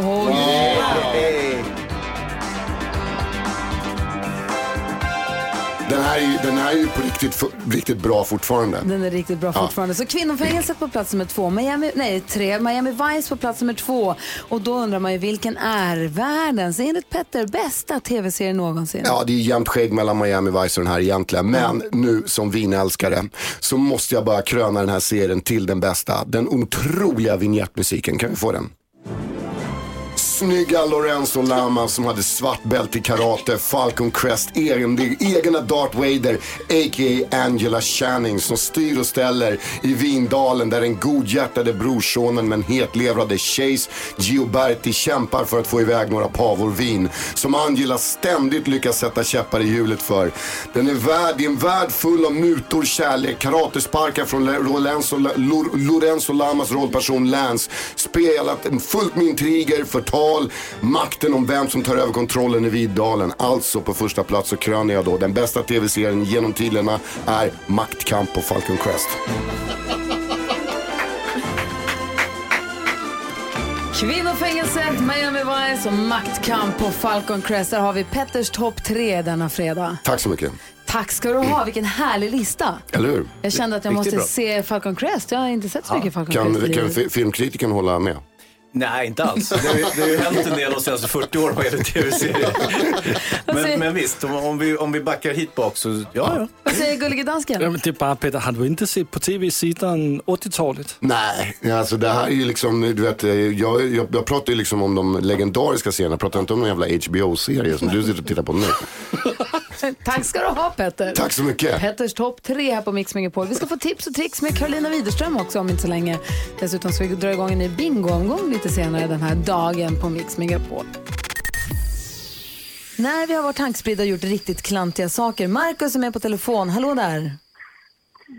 Den här, är, den här är ju på riktigt, riktigt bra fortfarande. Den är riktigt bra Ja. fortfarande. Så Kvinnofängelset på plats nummer två, Miami, nej tre, Miami Vice på plats nummer två. Och då undrar man ju vilken är världens, enligt Petter, bästa tv-serie någonsin? Ja, det är jämnt skägg mellan Miami Vice och den här egentligen. Men nu som vinälskare så måste jag bara kröna den här serien till den bästa. Den otroliga vignettmusiken. Kan vi få den? Snygga Lorenzo Lama som hade svart bälte i karate, Falcon Crest, egen, egna Darth Vader, a.k.a. Angela Channing som styr och ställer i Vindalen där den godhjärtade brorsonen med en hetlevrade Chase Gioberti kämpar för att få iväg några pavor vin. Som Angela ständigt lyckas sätta käppar i hjulet för. Den är värd, det är en värld full av mutor, kärlek, karatesparkar från Lorenzo, Lorenzo Lamas rollperson Lance. Spelat fullt med intriger, förtal, makten om vem som tar över kontrollen i Viddalen. Alltså på första plats så kröner jag då den bästa tv-serien genom tiderna är Maktkamp på Falcon Crest. Kvinnofängelset, Miami Vice och Maktkamp på Falcon Crest. Där har vi Petters topp tre denna fredag. Tack så mycket. Tack ska du ha, vilken härlig lista. Eller hur? Jag kände att jag Riktigt måste bra. se Falcon Crest. Jag har inte sett så mycket Falcon Kan, Crest. i kan livet. fi- filmkritiken hålla med? Nej, inte alls. Det har, ju- det har ju hänt en del de senaste 40 åren vad gäller tv-serier. Men, men visst, om, om, vi, om vi backar hit bak så, ja, ja. Vad säger gullige dansken? Jamen, det är bara Peter, har du inte sett på tv sedan 80-talet? Nej, alltså det här är ju liksom, du vet, jag, jag, jag pratar ju liksom om de legendariska serierna, jag pratar inte om någon jävla HBO-serie som du sitter och tittar på nu. Tack ska du ha Petter. Tack så mycket. Petters topp tre här på Mix Megapol. Vi ska få tips och tricks med Carolina Widerström också om inte så länge. Dessutom ska vi dra igång en ny bingoomgång lite senare den här dagen på Mix Megapol. När vi har varit tankspridda och gjort riktigt klantiga saker. Markus är med på telefon. Hallå där.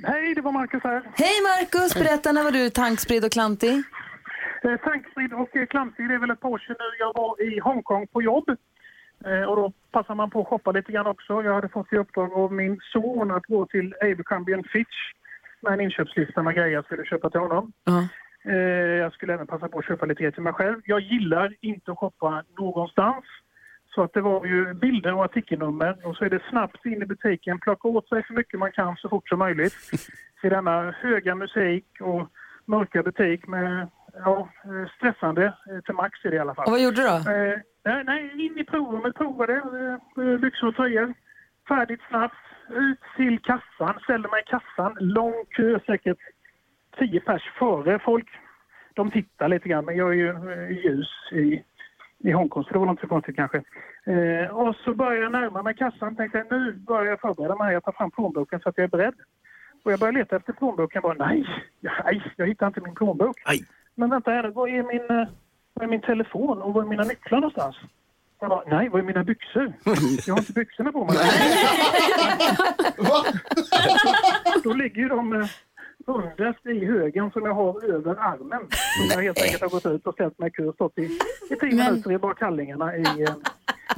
Hej, det var Marcus här. Hej Markus, berätta när var du tankspridd och klantig? Eh, Tanksprid och eh, klantig, det är väl ett par år sedan nu. Jag var i Hongkong på jobb. Eh, och då passar man på att shoppa lite grann också. Jag hade fått i uppdrag av min son att gå till Abercrombie and Fitch med en inköpslista med grejer jag skulle köpa till honom. Eh, jag skulle även passa på att köpa lite grejer till mig själv. Jag gillar inte att shoppa någonstans. Så att det var ju bilder och artikelnummer och så är det snabbt in i butiken, plocka åt sig så mycket man kan så fort som möjligt. Till denna höga musik och mörka butik med ja, eh, stressande till max är det i alla fall. Och vad gjorde du då? Nej, nej, in i provrummet, provade, byxor och tröjor. Färdigt snabbt, ut till kassan, ställde mig i kassan. Lång kö, säkert tio pers före. Folk, de tittar lite grann, men jag är ju eh, ljus i, i Hongkong, så det var inte så konstigt kanske. Eh, och så började jag närma mig kassan, tänkte nu börjar jag förbereda mig, jag tar fram plånboken så att jag är beredd. Och jag började leta efter plånboken, bara nej, nej, jag hittar inte min plånbok. Men vänta här, var är min, eh, var är min telefon och var är mina nycklar någonstans? Jag bara, nej, var är mina byxor? Jag har inte byxorna på mig. Då ligger ju de eh, underst i högen som jag har över armen. Som jag helt enkelt har gått ut och ställt mig i kö och stått i, i tio minuter i bara kallingarna i... eh,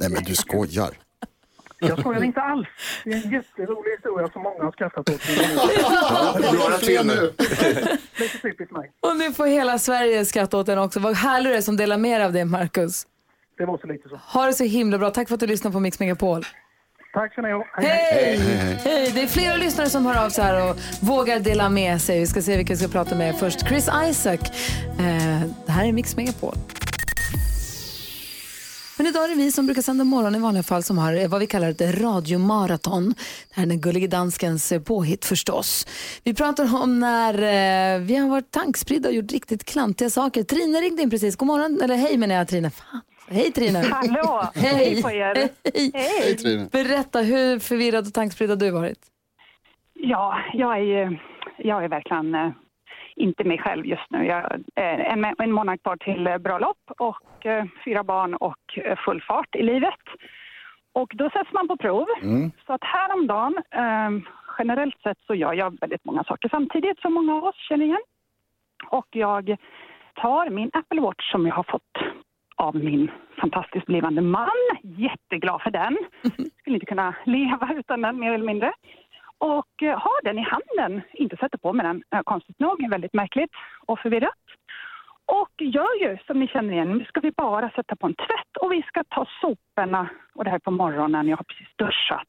Nej men du skojar. Jag skojar inte alls. Det är en jätterolig historia som många har skrattat åt. Några till nu. Lite typiskt mig. Och nu får hela Sverige skratta åt den också. Vad härlig du är som delar med dig av det, Marcus. Det var så lite så. Ha det så himla bra. Tack för att du lyssnar på Mix Megapol. Tack ska ni ha. Hej! Hej! Det är flera lyssnare som hör av sig här och vågar dela med sig. Vi ska se vilka vi ska prata med först. Chris Isaac. Eh, det här är Mix Megapol. Men idag är det vi som brukar sända morgon i vanliga fall som har eh, vad vi kallar ett radiomaraton. Det här är den gullige danskens eh, påhitt förstås. Vi pratar om när eh, vi har varit tankspridda och gjort riktigt klantiga saker. Trina ringde in precis. God morgon, eller hej menar jag Trina. Fan. Hej Trina. Hallå. Hej. Hej på er. Hej. Hej. Trina. Berätta, hur förvirrad och tankspridd har du varit? Ja, jag är, jag är verkligen inte mig själv just nu. Jag är en, en månad kvar till eh, bröllop och eh, fyra barn och eh, full fart i livet. Och då sätts man på prov. Så att häromdagen, eh, generellt sett så gör jag väldigt många saker samtidigt som många av oss känner igen. Och jag tar min Apple Watch som jag har fått av min fantastiskt blivande man. Jätteglad för den. Skulle inte kunna leva utan den mer eller mindre. Och eh, har den i handen, inte sätter på mig den, eh, konstigt nog, väldigt märkligt och förvirrat. Och gör ju som ni känner igen, nu ska vi bara sätta på en tvätt och vi ska ta soporna, och det här är på morgonen, jag har precis duschat,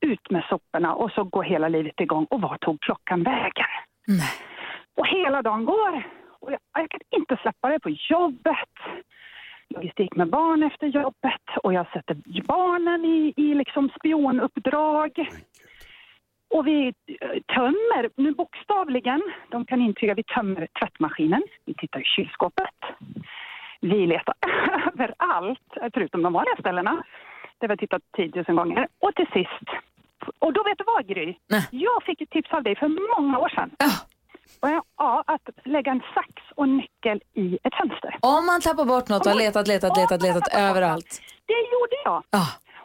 ut med soporna och så går hela livet igång. Och var tog klockan vägen? Och hela dagen går. Och jag, jag kan inte släppa det på jobbet. Logistik med barn efter jobbet och jag sätter barnen i, i liksom spionuppdrag. Och vi eh, tömmer, nu bokstavligen, de kan intyga, vi tömmer tvättmaskinen, vi tittar i kylskåpet. Vi letar överallt, förutom de vanliga ställena, vi har tittat 10 000 gånger. Och till sist, och då vet du vad Gry? Jag fick ett tips av dig för många år sedan. Och jag, ja, att lägga en sax och nyckel i ett fönster. Om man tappar bort något och har letat, letat, letat, letat överallt. Det gjorde jag.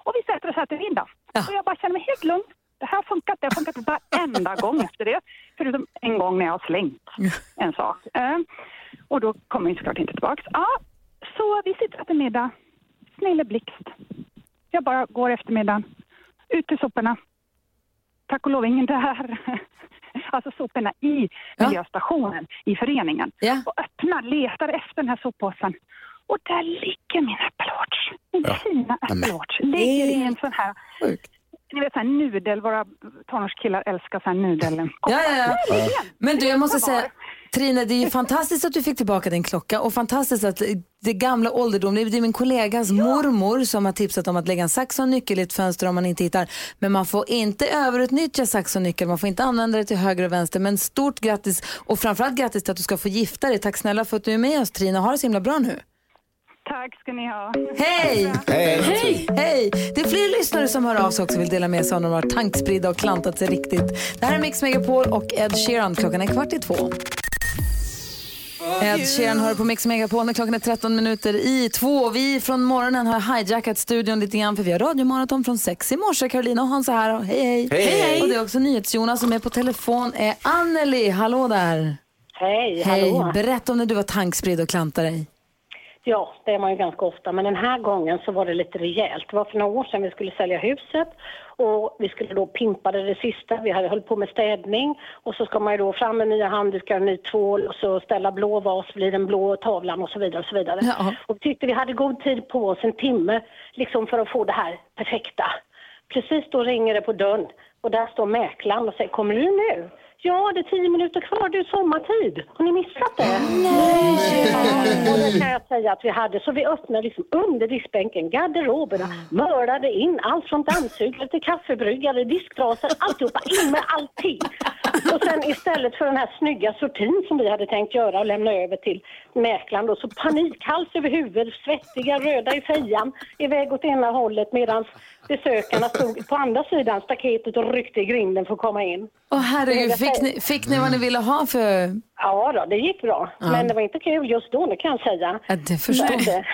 Och vi sätter oss och äter middag. Och jag bara känner mig helt lugn. Det här har funkat. Det har funkat varenda gång efter det. Förutom en gång när jag har slängt en sak. Eh, och då kommer vi såklart inte tillbaks. Ja, så vi sitter och äter middag. Snille blixt. Jag bara går efter middagen. Ut till soporna. Tack och lov ingen där. Alltså soporna i miljöstationen, i föreningen. Och öppnar, letar efter den här soppåsen. Och där ligger min Apple Watch. Min fina Apple Watch. Ligger i en sån här... Ni vet sån här nudel, våra tonårskillar älskar sån här nudel. Ja, ja, ja. Men du, jag måste säga, Trina, det är ju fantastiskt att du fick tillbaka din klocka och fantastiskt att det gamla ålderdom, det är min kollegas mormor som har tipsat om att lägga en sax och en nyckel i ett fönster om man inte hittar. Men man får inte överutnyttja sax och nyckel, man får inte använda det till höger och vänster. Men stort grattis och framförallt grattis till att du ska få gifta dig. Tack snälla för att du är med oss Trina, ha det så himla bra nu. Tack ska ni ha. Hej! Hej! Hej! Hej! Det är fler lyssnare som hör av sig också och vill dela med sig om de har tankspridda och klantat sig riktigt. Det här är Mix Megapol och Ed Sheeran. Klockan är kvart i två. Ed Sheeran hör på Mix Megapol när klockan är 13 minuter i två. Vi från morgonen har hijackat studion lite grann för vi har radiomaraton från sex i morse. Carolina och Hans är här. Och hej, hej. Hej, hej. Och det är också NyhetsJonas som är på telefon. är Anneli. Hallå där. Hej, Hej. hallå. Berätta om när du var tankspridd och klantade dig. Ja, det är man ju ganska ofta, men den här gången så var det lite rejält. Det var för några år sedan vi skulle sälja huset och vi skulle då pimpa det, det sista. Vi hade hållit på med städning och så ska man ju då fram med nya handdukar, ny tvål och så ställa blå vas, blir den blå tavlan och så vidare och så vidare. Och vi tyckte vi hade god tid på oss, en timme, liksom för att få det här perfekta. Precis då ringer det på dörren och där står mäklaren och säger, kommer du nu? Ja, det är tio minuter kvar, det är sommartid. Har ni missat det? Nej! då kan jag säga att vi hade, så vi öppnade liksom under diskbänken, garderoberna, mördade in allt från dammsugare till kaffebryggare, disktrasor, alltihopa, in med allting. Och sen istället för den här snygga sortin som vi hade tänkt göra och lämna över till mäklaren då, så panikhals över huvudet, svettiga, röda i fejan, iväg åt ena hållet medan besökarna stod på andra sidan staketet och ryckte i grinden för att komma in. Åh herregud, fick ni, fick ni vad ni ville ha för... Ja då, det gick bra. Ja. Men det var inte kul just då, det kan jag säga. Ja, det förstår jag.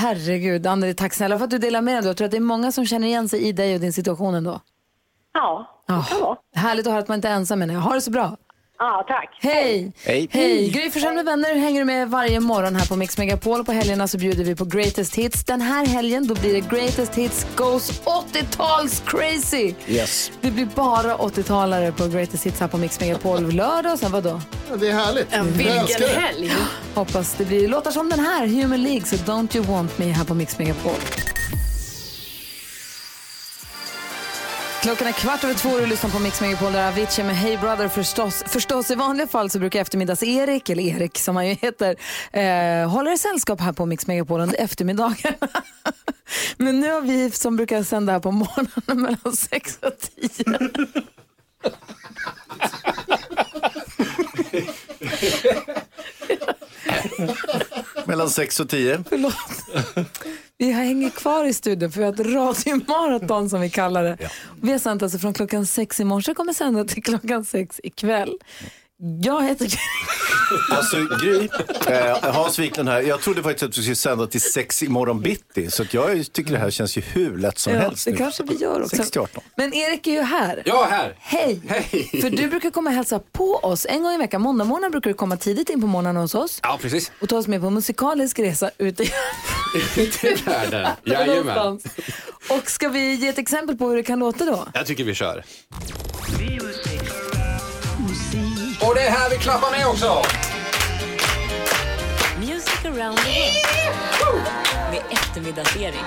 Herregud, Anneli, tack snälla för att du delar med dig. Jag tror att det är många som känner igen sig i dig och din situation ändå. Ja, det kan vara. Härligt att höra att man inte är ensam med det. Ha det så bra. Ja, tack. Hej! Hej. Hej! Gry Forssell med vänner hänger du med varje morgon här på Mix Megapol. På helgerna så bjuder vi på Greatest Hits. Den här helgen då blir det Greatest Hits Goes 80-tals crazy. Yes. Det blir bara 80-talare på Greatest Hits här på Mix Megapol. Lördag och sen vadå? Ja, det är härligt. Ja, det. helg. Hoppas det blir låtar som den här, Human League, så Don't You Want Me här på Mix Megapol. Klockan är kvart över två och du lyssnar på Mix Megapol där Avicii med Hey Brother förstås. Förstås i vanliga fall så brukar eftermiddags-Erik, eller Erik som han ju heter, eh, håller sällskap här på Mix Megapol under eftermiddagen. Men nu har vi som brukar sända här på morgonen mellan sex och tio. Mellan 6 och 10. Förlåt. Vi hänger kvar i studion för vi har ett radiomaraton som vi kallar det. Vi har sänt alltså från klockan sex i morse kommer sända till klockan sex ikväll. Jag heter Gry. Alltså Gry, eh, Hans Wiklund här. Jag trodde faktiskt att vi skulle sända till sex imorgon bitti. Så att jag tycker det här känns ju hur lätt som Ja, helst. det nu. kanske vi gör också. 6 till 18. Men Erik är ju här. Jag är här. Hej! Hej. För du brukar komma och hälsa på oss en gång i veckan. Måndag morgon brukar du komma tidigt in på morgonen hos oss Ja, precis. och ta oss med på en musikalisk resa ut i Ute i världen. Jajamän. Och ska vi ge ett exempel på hur det kan låta då? Jag tycker vi kör. Och det är här vi klappar med också. Music around the world. Med eftermiddagsserie.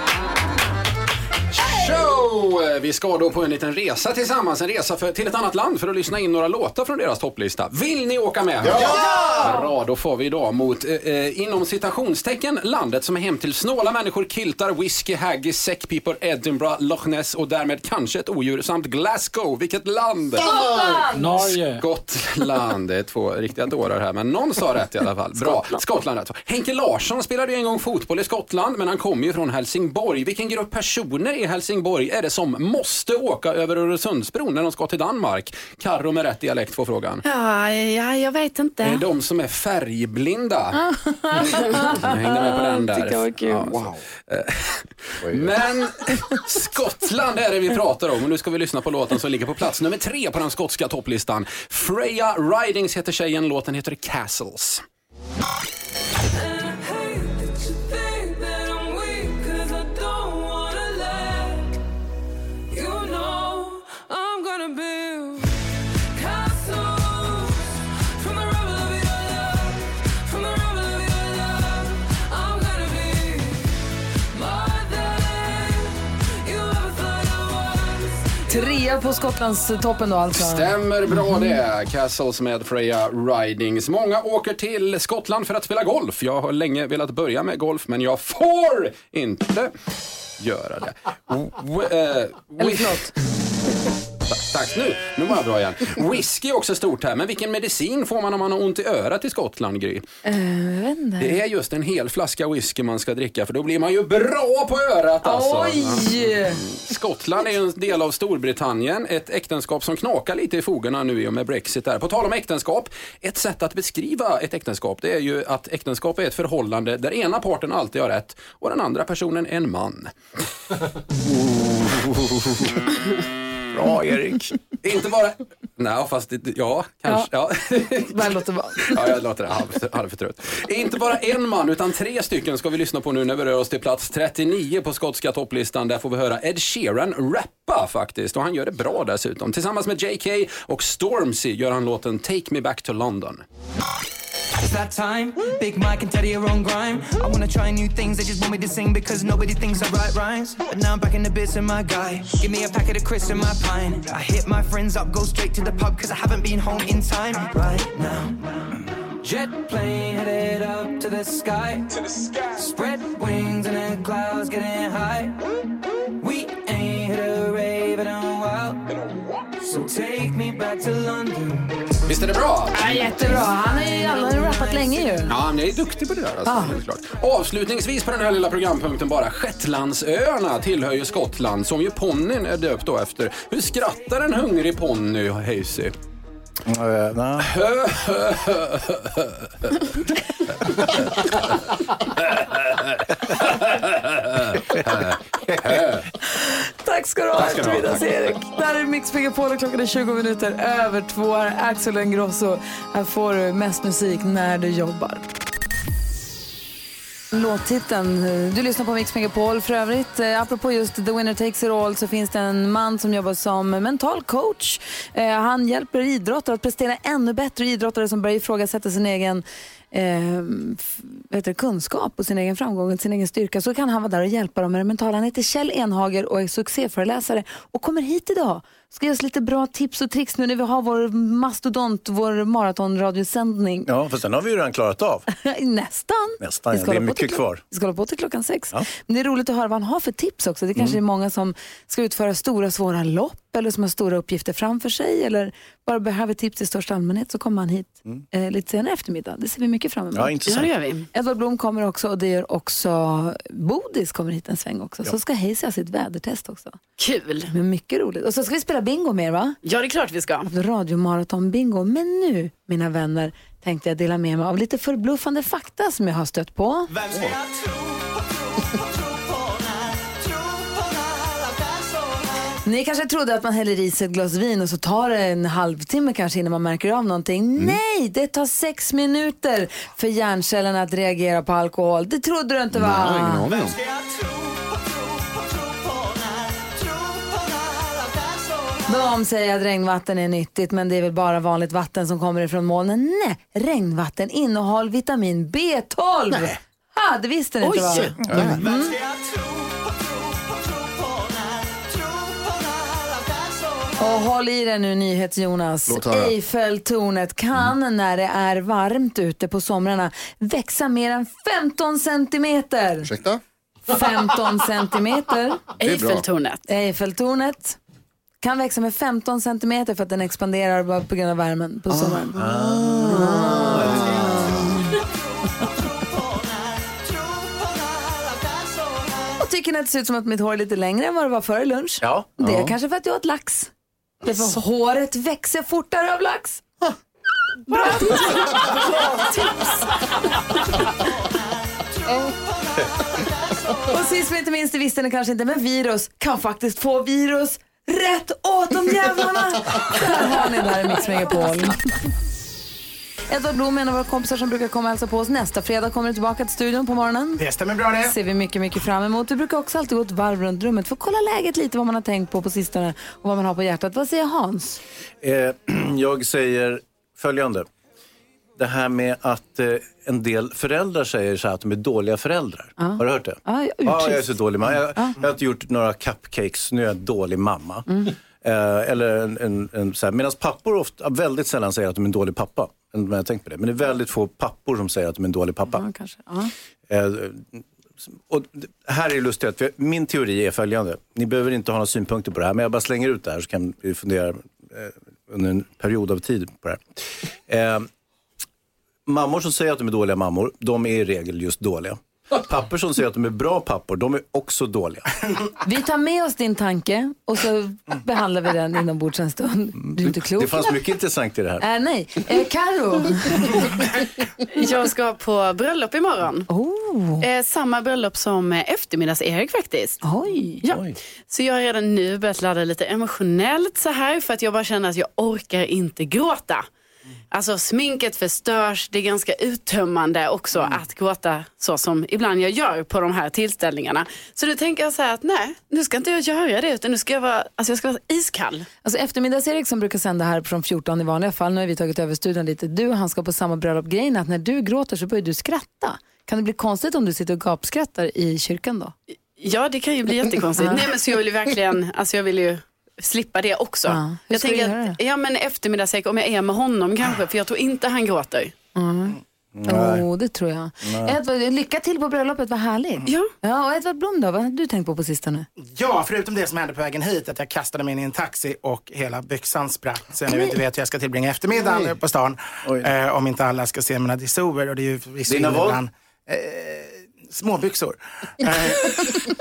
Show! Vi ska då på en liten resa tillsammans, en resa för, till ett annat land för att lyssna in några låtar från deras topplista. Vill ni åka med? Ja! Bra, då får vi idag mot, eh, eh, inom citationstecken, landet som är hem till snåla människor, kiltar, whisky, haggis, säckpipor, Edinburgh, Loch Ness och därmed kanske ett odjur samt Glasgow. Vilket land? Skottland! Norge. Skottland. Det är två riktiga dårar här, men någon sa rätt i alla fall. Bra. Skottland rätt. Henke Larsson spelade ju en gång fotboll i Skottland, men han kommer ju från Helsingborg. Vilken grupp personer i Helsingborg är det som måste åka över Öresundsbron när de ska till Danmark? Karro med rätt dialekt får frågan. Ja, ja, jag vet inte. Det är de som är färgblinda. Jag hängde med på den där. Tycker jag var kul. Ja, så. Eh, Men Skottland är det vi pratar om och nu ska vi lyssna på låten som ligger på plats nummer tre på den skotska topplistan. Freya Ridings heter tjejen, låten heter Castles. Trea på Skottlands toppen då alltså. Stämmer bra det. Castles med Freya Ridings. Många åker till Skottland för att spela golf. Jag har länge velat börja med golf men jag får inte göra det. Eh, Eller förlåt. Tack, nu, nu var jag bra igen. Whisky är också stort här, men vilken medicin får man om man har ont i örat i Skottland, Gry? Inte. Det är just en hel flaska whisky man ska dricka för då blir man ju bra på örat alltså. Oj! Skottland är en del av Storbritannien, ett äktenskap som knakar lite i fogarna nu i och med Brexit där. På tal om äktenskap, ett sätt att beskriva ett äktenskap det är ju att äktenskap är ett förhållande där ena parten alltid har rätt och den andra personen är en man. Bra Erik. Inte bara... Nej, fast det, ja, kanske. Ja. Bara låter vara. Ja, jag låter halv- halvförtrött. Inte bara en man, utan tre stycken ska vi lyssna på nu när vi rör oss till plats 39 på skotska topplistan. Där får vi höra Ed Sheeran rappa faktiskt, och han gör det bra dessutom. Tillsammans med JK och Stormzy gör han låten Take Me Back to London. It's that time. Big Mike and Teddy are on grime. I wanna try new things, they just want me to sing because nobody thinks I write rhymes. But now I'm back in the bits of my guy. Give me a packet of Chris and my pine. I hit my friends up, go straight to the pub because I haven't been home in time. Right now. Jet plane headed up to the sky. To the sky. Spread wings and the clouds getting high. We ain't hit a rave in a while. So take me back to London. Visst är det bra? Ja, jättebra. Han har ju han har ju rappat länge ju. Ja, jag är duktig på det där. Alltså, Ah. helt klart. Avslutningsvis på den här lilla programpunkten bara. Shetlandsöarna tillhör ju Skottland som ju ponnyn är döpt då efter. Hur skrattar en hungrig ponny, Hayesy? Tack ska du ha, Tack ska du ha. eftermiddags-Erik. Där är Mix Megapol och klockan är 20 minuter över två. Här är Axel Ingrosso. Här får du mest musik när du jobbar. Låttiteln. Du lyssnar på Mix Megapol. För övrigt, eh, apropå just The Winner Takes It All så finns det en man som jobbar som mental coach. Eh, han hjälper idrottare att prestera ännu bättre. Idrottare som börjar ifrågasätta sin egen eh, det, kunskap och sin egen framgång och sin egen styrka. Så kan han vara där och hjälpa dem med det mentala. Han heter Kjell Enhager och är succéföreläsare och kommer hit idag. Ska ge oss lite bra tips och tricks nu när vi har vår mastodont, vår maratonradiosändning. Ja, fast den har vi ju redan klarat av. Nästan. Nästan, ja. det är mycket kvar. Vi ska hålla på till klockan sex. Ja. Men det är roligt att höra vad han har för tips också. Det kanske Mm. är många som ska utföra stora svåra lopp eller som har stora uppgifter framför sig eller bara behöver tips i största allmänhet så kommer han hit eh, lite senare i eftermiddag. Det ser vi mycket fram emot. Ja, intressant. Ja, det gör vi. Edvard Blom kommer också och det gör också Bodis kommer hit en sväng också. Så ska Hayes ha sitt vädertest också. Kul. Men mycket roligt. Och så ska vi spela bingo mer va? Ja, det är klart vi ska. Radiomaraton-bingo. Men nu, mina vänner, tänkte jag dela med mig av lite förbluffande fakta som jag har stött på. Vem ska jag tro Ni kanske trodde att man häller i sig ett glas vin och så tar det en halvtimme kanske innan man märker av någonting. Nej, det tar sex minuter för hjärncellerna att reagera på alkohol. Det trodde du inte va? Nej, ingen aning om. De säger att regnvatten är nyttigt men det är väl bara vanligt vatten som kommer ifrån molnen. Nej, regnvatten innehåller vitamin B12. Nej. Ha, det visste ni inte va? Vem ska Och håll i dig nu nyhets-Jonas. Eiffeltornet kan när det är varmt ute på somrarna växa mer än 15 centimeter. Ursäkta? 15 centimeter. Eiffeltornet. Eiffeltornet kan växa med 15 centimeter för att den expanderar bara på grund av värmen på sommaren. Och tycker ni att det ser ut som att mitt hår är lite längre än vad det var före lunch? Ja. Det är Ja. kanske för att jag åt lax. Därför håret växer fortare av lax. Bra tips! Bra tips! Och sist men inte minst, det visste ni kanske inte, men virus kan faktiskt få virus rätt åt de jävlarna. Där har ni där i Mix Megapol. Edvard Blom är en av våra kompisar som brukar komma och hälsa på oss. Nästa fredag kommer du tillbaka till studion på morgonen. Det stämmer bra det. ser vi mycket, mycket fram emot. Du brukar också alltid gå ett varv runt rummet för att kolla läget lite, vad man har tänkt på på sistone och vad man har på hjärtat. Vad säger Hans? Eh, jag säger följande. Det här med att eh, en del föräldrar säger så här att de är dåliga föräldrar. Ja. Har du hört det? Ja, jag Ja, jag är så dålig mamma. Jag, jag har inte gjort några cupcakes, nu är jag en dålig mamma. Mm. Eh, eller en, en, en, så här. Medan pappor ofta, väldigt sällan säger att de är en dålig pappa. Men jag tänkt på det. Men det är väldigt få pappor som säger att de är en dålig pappa. Ja. Eh, och här är det lustigt, att vi- min teori är följande. Ni behöver inte ha några synpunkter på det här, men jag bara slänger ut det här så kan vi fundera eh, under en period av tid på det här. Eh, mammor som säger att de är dåliga mammor, de är i regel just dåliga. Pappor som säger att de är bra pappor, de är också dåliga. Vi tar med oss din tanke och så behandlar vi den inombords en stund. Du är inte klok. Det fanns mycket intressant i det här. Äh, nej. Eh, Karo. Jag ska på bröllop imorgon. Oh. Eh, samma bröllop som eftermiddags-Erik faktiskt. Oj. Ja. Så jag har redan nu börjat ladda lite emotionellt så här för att jag bara känner att jag orkar inte gråta. Alltså sminket förstörs, det är ganska uttömmande också att gråta så som ibland jag gör på de här tillställningarna. Så då tänker jag så här att nej, nu ska inte jag göra det utan nu ska jag vara, alltså jag ska vara iskall. Alltså eftermiddags-Erik som brukar sända här från 14 i vanliga fall, nu har vi tagit över studion lite. Du och han ska på samma bröllop. Grejen att när du gråter så börjar du skratta. Kan det bli konstigt om du sitter och gapskrattar i kyrkan då? Ja, det kan ju bli jättekonstigt. Nej, men så jag vill ju verkligen, alltså jag vill ju slippa det också. Ja, hur Jag ska du tänker göra att, ja men eftermiddagssäck, om jag är med honom kanske, för jag tror inte han gråter. Mm. Nej. Oh, det tror jag. Nej. Edvard, lycka till på bröllopet, vad härligt. Ja. ja och Edvard Blom då, vad har du tänkt på på sistone? Ja, förutom det som hände på vägen hit, att jag kastade mig in i en taxi och hela byxan sprack. Så jag nu Nej. inte vet hur jag ska tillbringa eftermiddagen Oj. på stan. Eh, om inte alla ska se mina dissouer. Och det är ju Dina in vad? eh, Småbyxor. Eh,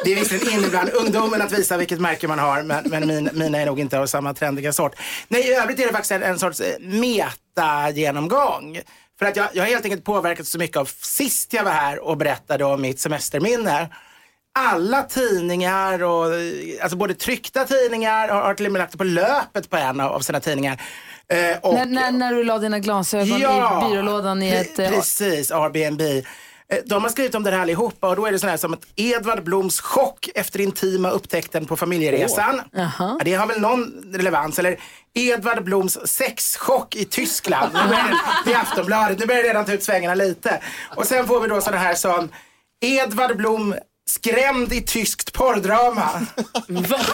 det är visserligen in ibland ungdomen att visa vilket märke man har, men, men min, mina är nog inte av samma trendiga sort. Nej, i övrigt är det faktiskt en, en sorts eh, meta-genomgång. För att jag, jag har helt enkelt påverkats så mycket av sist jag var här och berättade om mitt semesterminne. Alla tidningar, och, eh, alltså både tryckta tidningar, har, har till och med lagt på löpet på en av, av sina tidningar. Eh, och, när, när, när du la dina glasögon i byrålådan i ett... Precis, Airbnb. Eh, De har skrivit om det här allihopa och då är det sån här som att Edvard Bloms chock efter intima upptäckten på familjeresan. Ja, det har väl någon relevans. Eller Edvard Bloms sexchock i Tyskland. Nu börjar det, är Aftonbladet, nu börjar det redan ta ut svängarna lite. Och sen får vi då sådana här som Edvard Blom skrämd i tyskt porrdrama.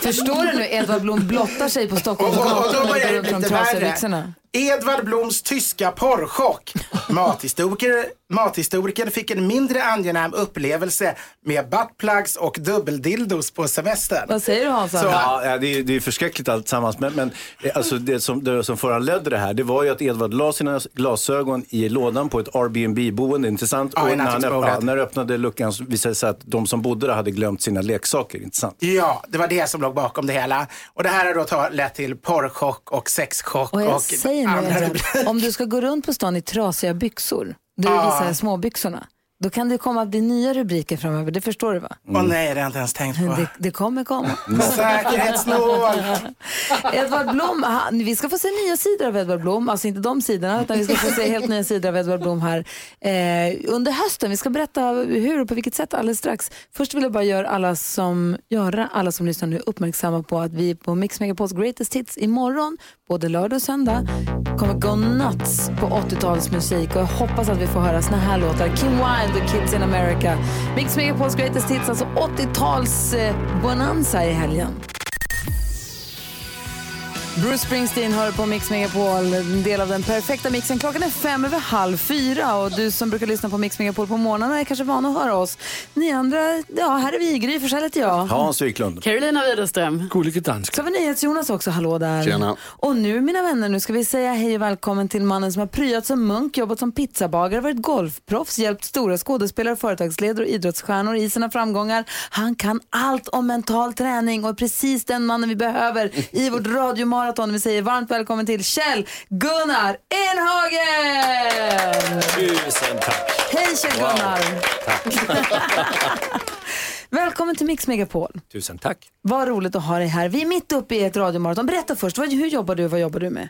Förstår du nu? Edvard Blom blottar sig på Stockholms Och, och, och då börjar det bli lite värre. Edvard Bloms tyska porrchock. Mathistoriker, mathistorikern fick en mindre angenäm upplevelse med buttplugs och dubbeldildos på semestern. Vad säger du Hans? Så- Ja, det, är, det är förskräckligt alltsammans. Men, men eh, alltså det, som, det som föranledde det här, det var ju att Edvard la sina glasögon i lådan på ett Airbnb-boende, intressant? Ja, och när, han öppnade, när öppnade luckan så visade det sig att de som bodde där hade glömt sina leksaker, inte sant? Ja, det var det som låg bakom det hela. Och det här har då lett till porrchock och sexchock. Och jag och säger nu, om du ska gå runt på stan i trasiga byxor, du Ja. visar småbyxorna, då kan det komma att bli nya rubriker framöver, det förstår du va? Åh nej, det har jag inte ens tänkt på. Det, det kommer komma. Säkerhetsnål! Edvard Blom, han, vi ska få se nya sidor av Edvard Blom, alltså inte de sidorna, utan vi ska få se helt nya sidor av Edvard Blom här eh, under hösten. Vi ska berätta hur och på vilket sätt alldeles strax. Först vill jag bara göra alla som, göra alla som lyssnar nu uppmärksamma på att vi på Mix Megapols Greatest Hits imorgon, både lördag och söndag, kommer gå nuts på 80-talsmusik och jag hoppas att vi får höra såna här låtar. Kim Wilde The Kids in America. Mix Megapols Greatest Hits, alltså 80-tals eh, bonanza i helgen. Bruce Springsteen hör på Mix Megapol, en del av den perfekta mixen. Klockan är fem över halv fyra och du som brukar lyssna på Mix Megapol på morgnarna är kanske van att höra oss. Ni andra, ja, här är vi, Gry Forssell heter jag. Hans Wiklund. Carolina Widerström. Gullige dansk. Så har vi NyhetsJonas också, hallå där. Tjena. Och nu mina vänner, nu ska vi säga hej och välkommen till mannen som har pryat som munk, jobbat som pizzabagare, varit golfproffs, hjälpt stora skådespelare, företagsledare och idrottsstjärnor i sina framgångar. Han kan allt om mental träning och är precis den mannen vi behöver i vårt radiomaraton. Vi säger varmt välkommen till Kjell Gunnar Enhagen! Tusen tack. Hej Kjell Wow. Gunnar! Välkommen till Mix Megapol. Tusen tack. Vad roligt att ha dig här. Vi är mitt uppe i ett radiomaraton. Berätta först, vad, hur jobbar du och vad jobbar du med?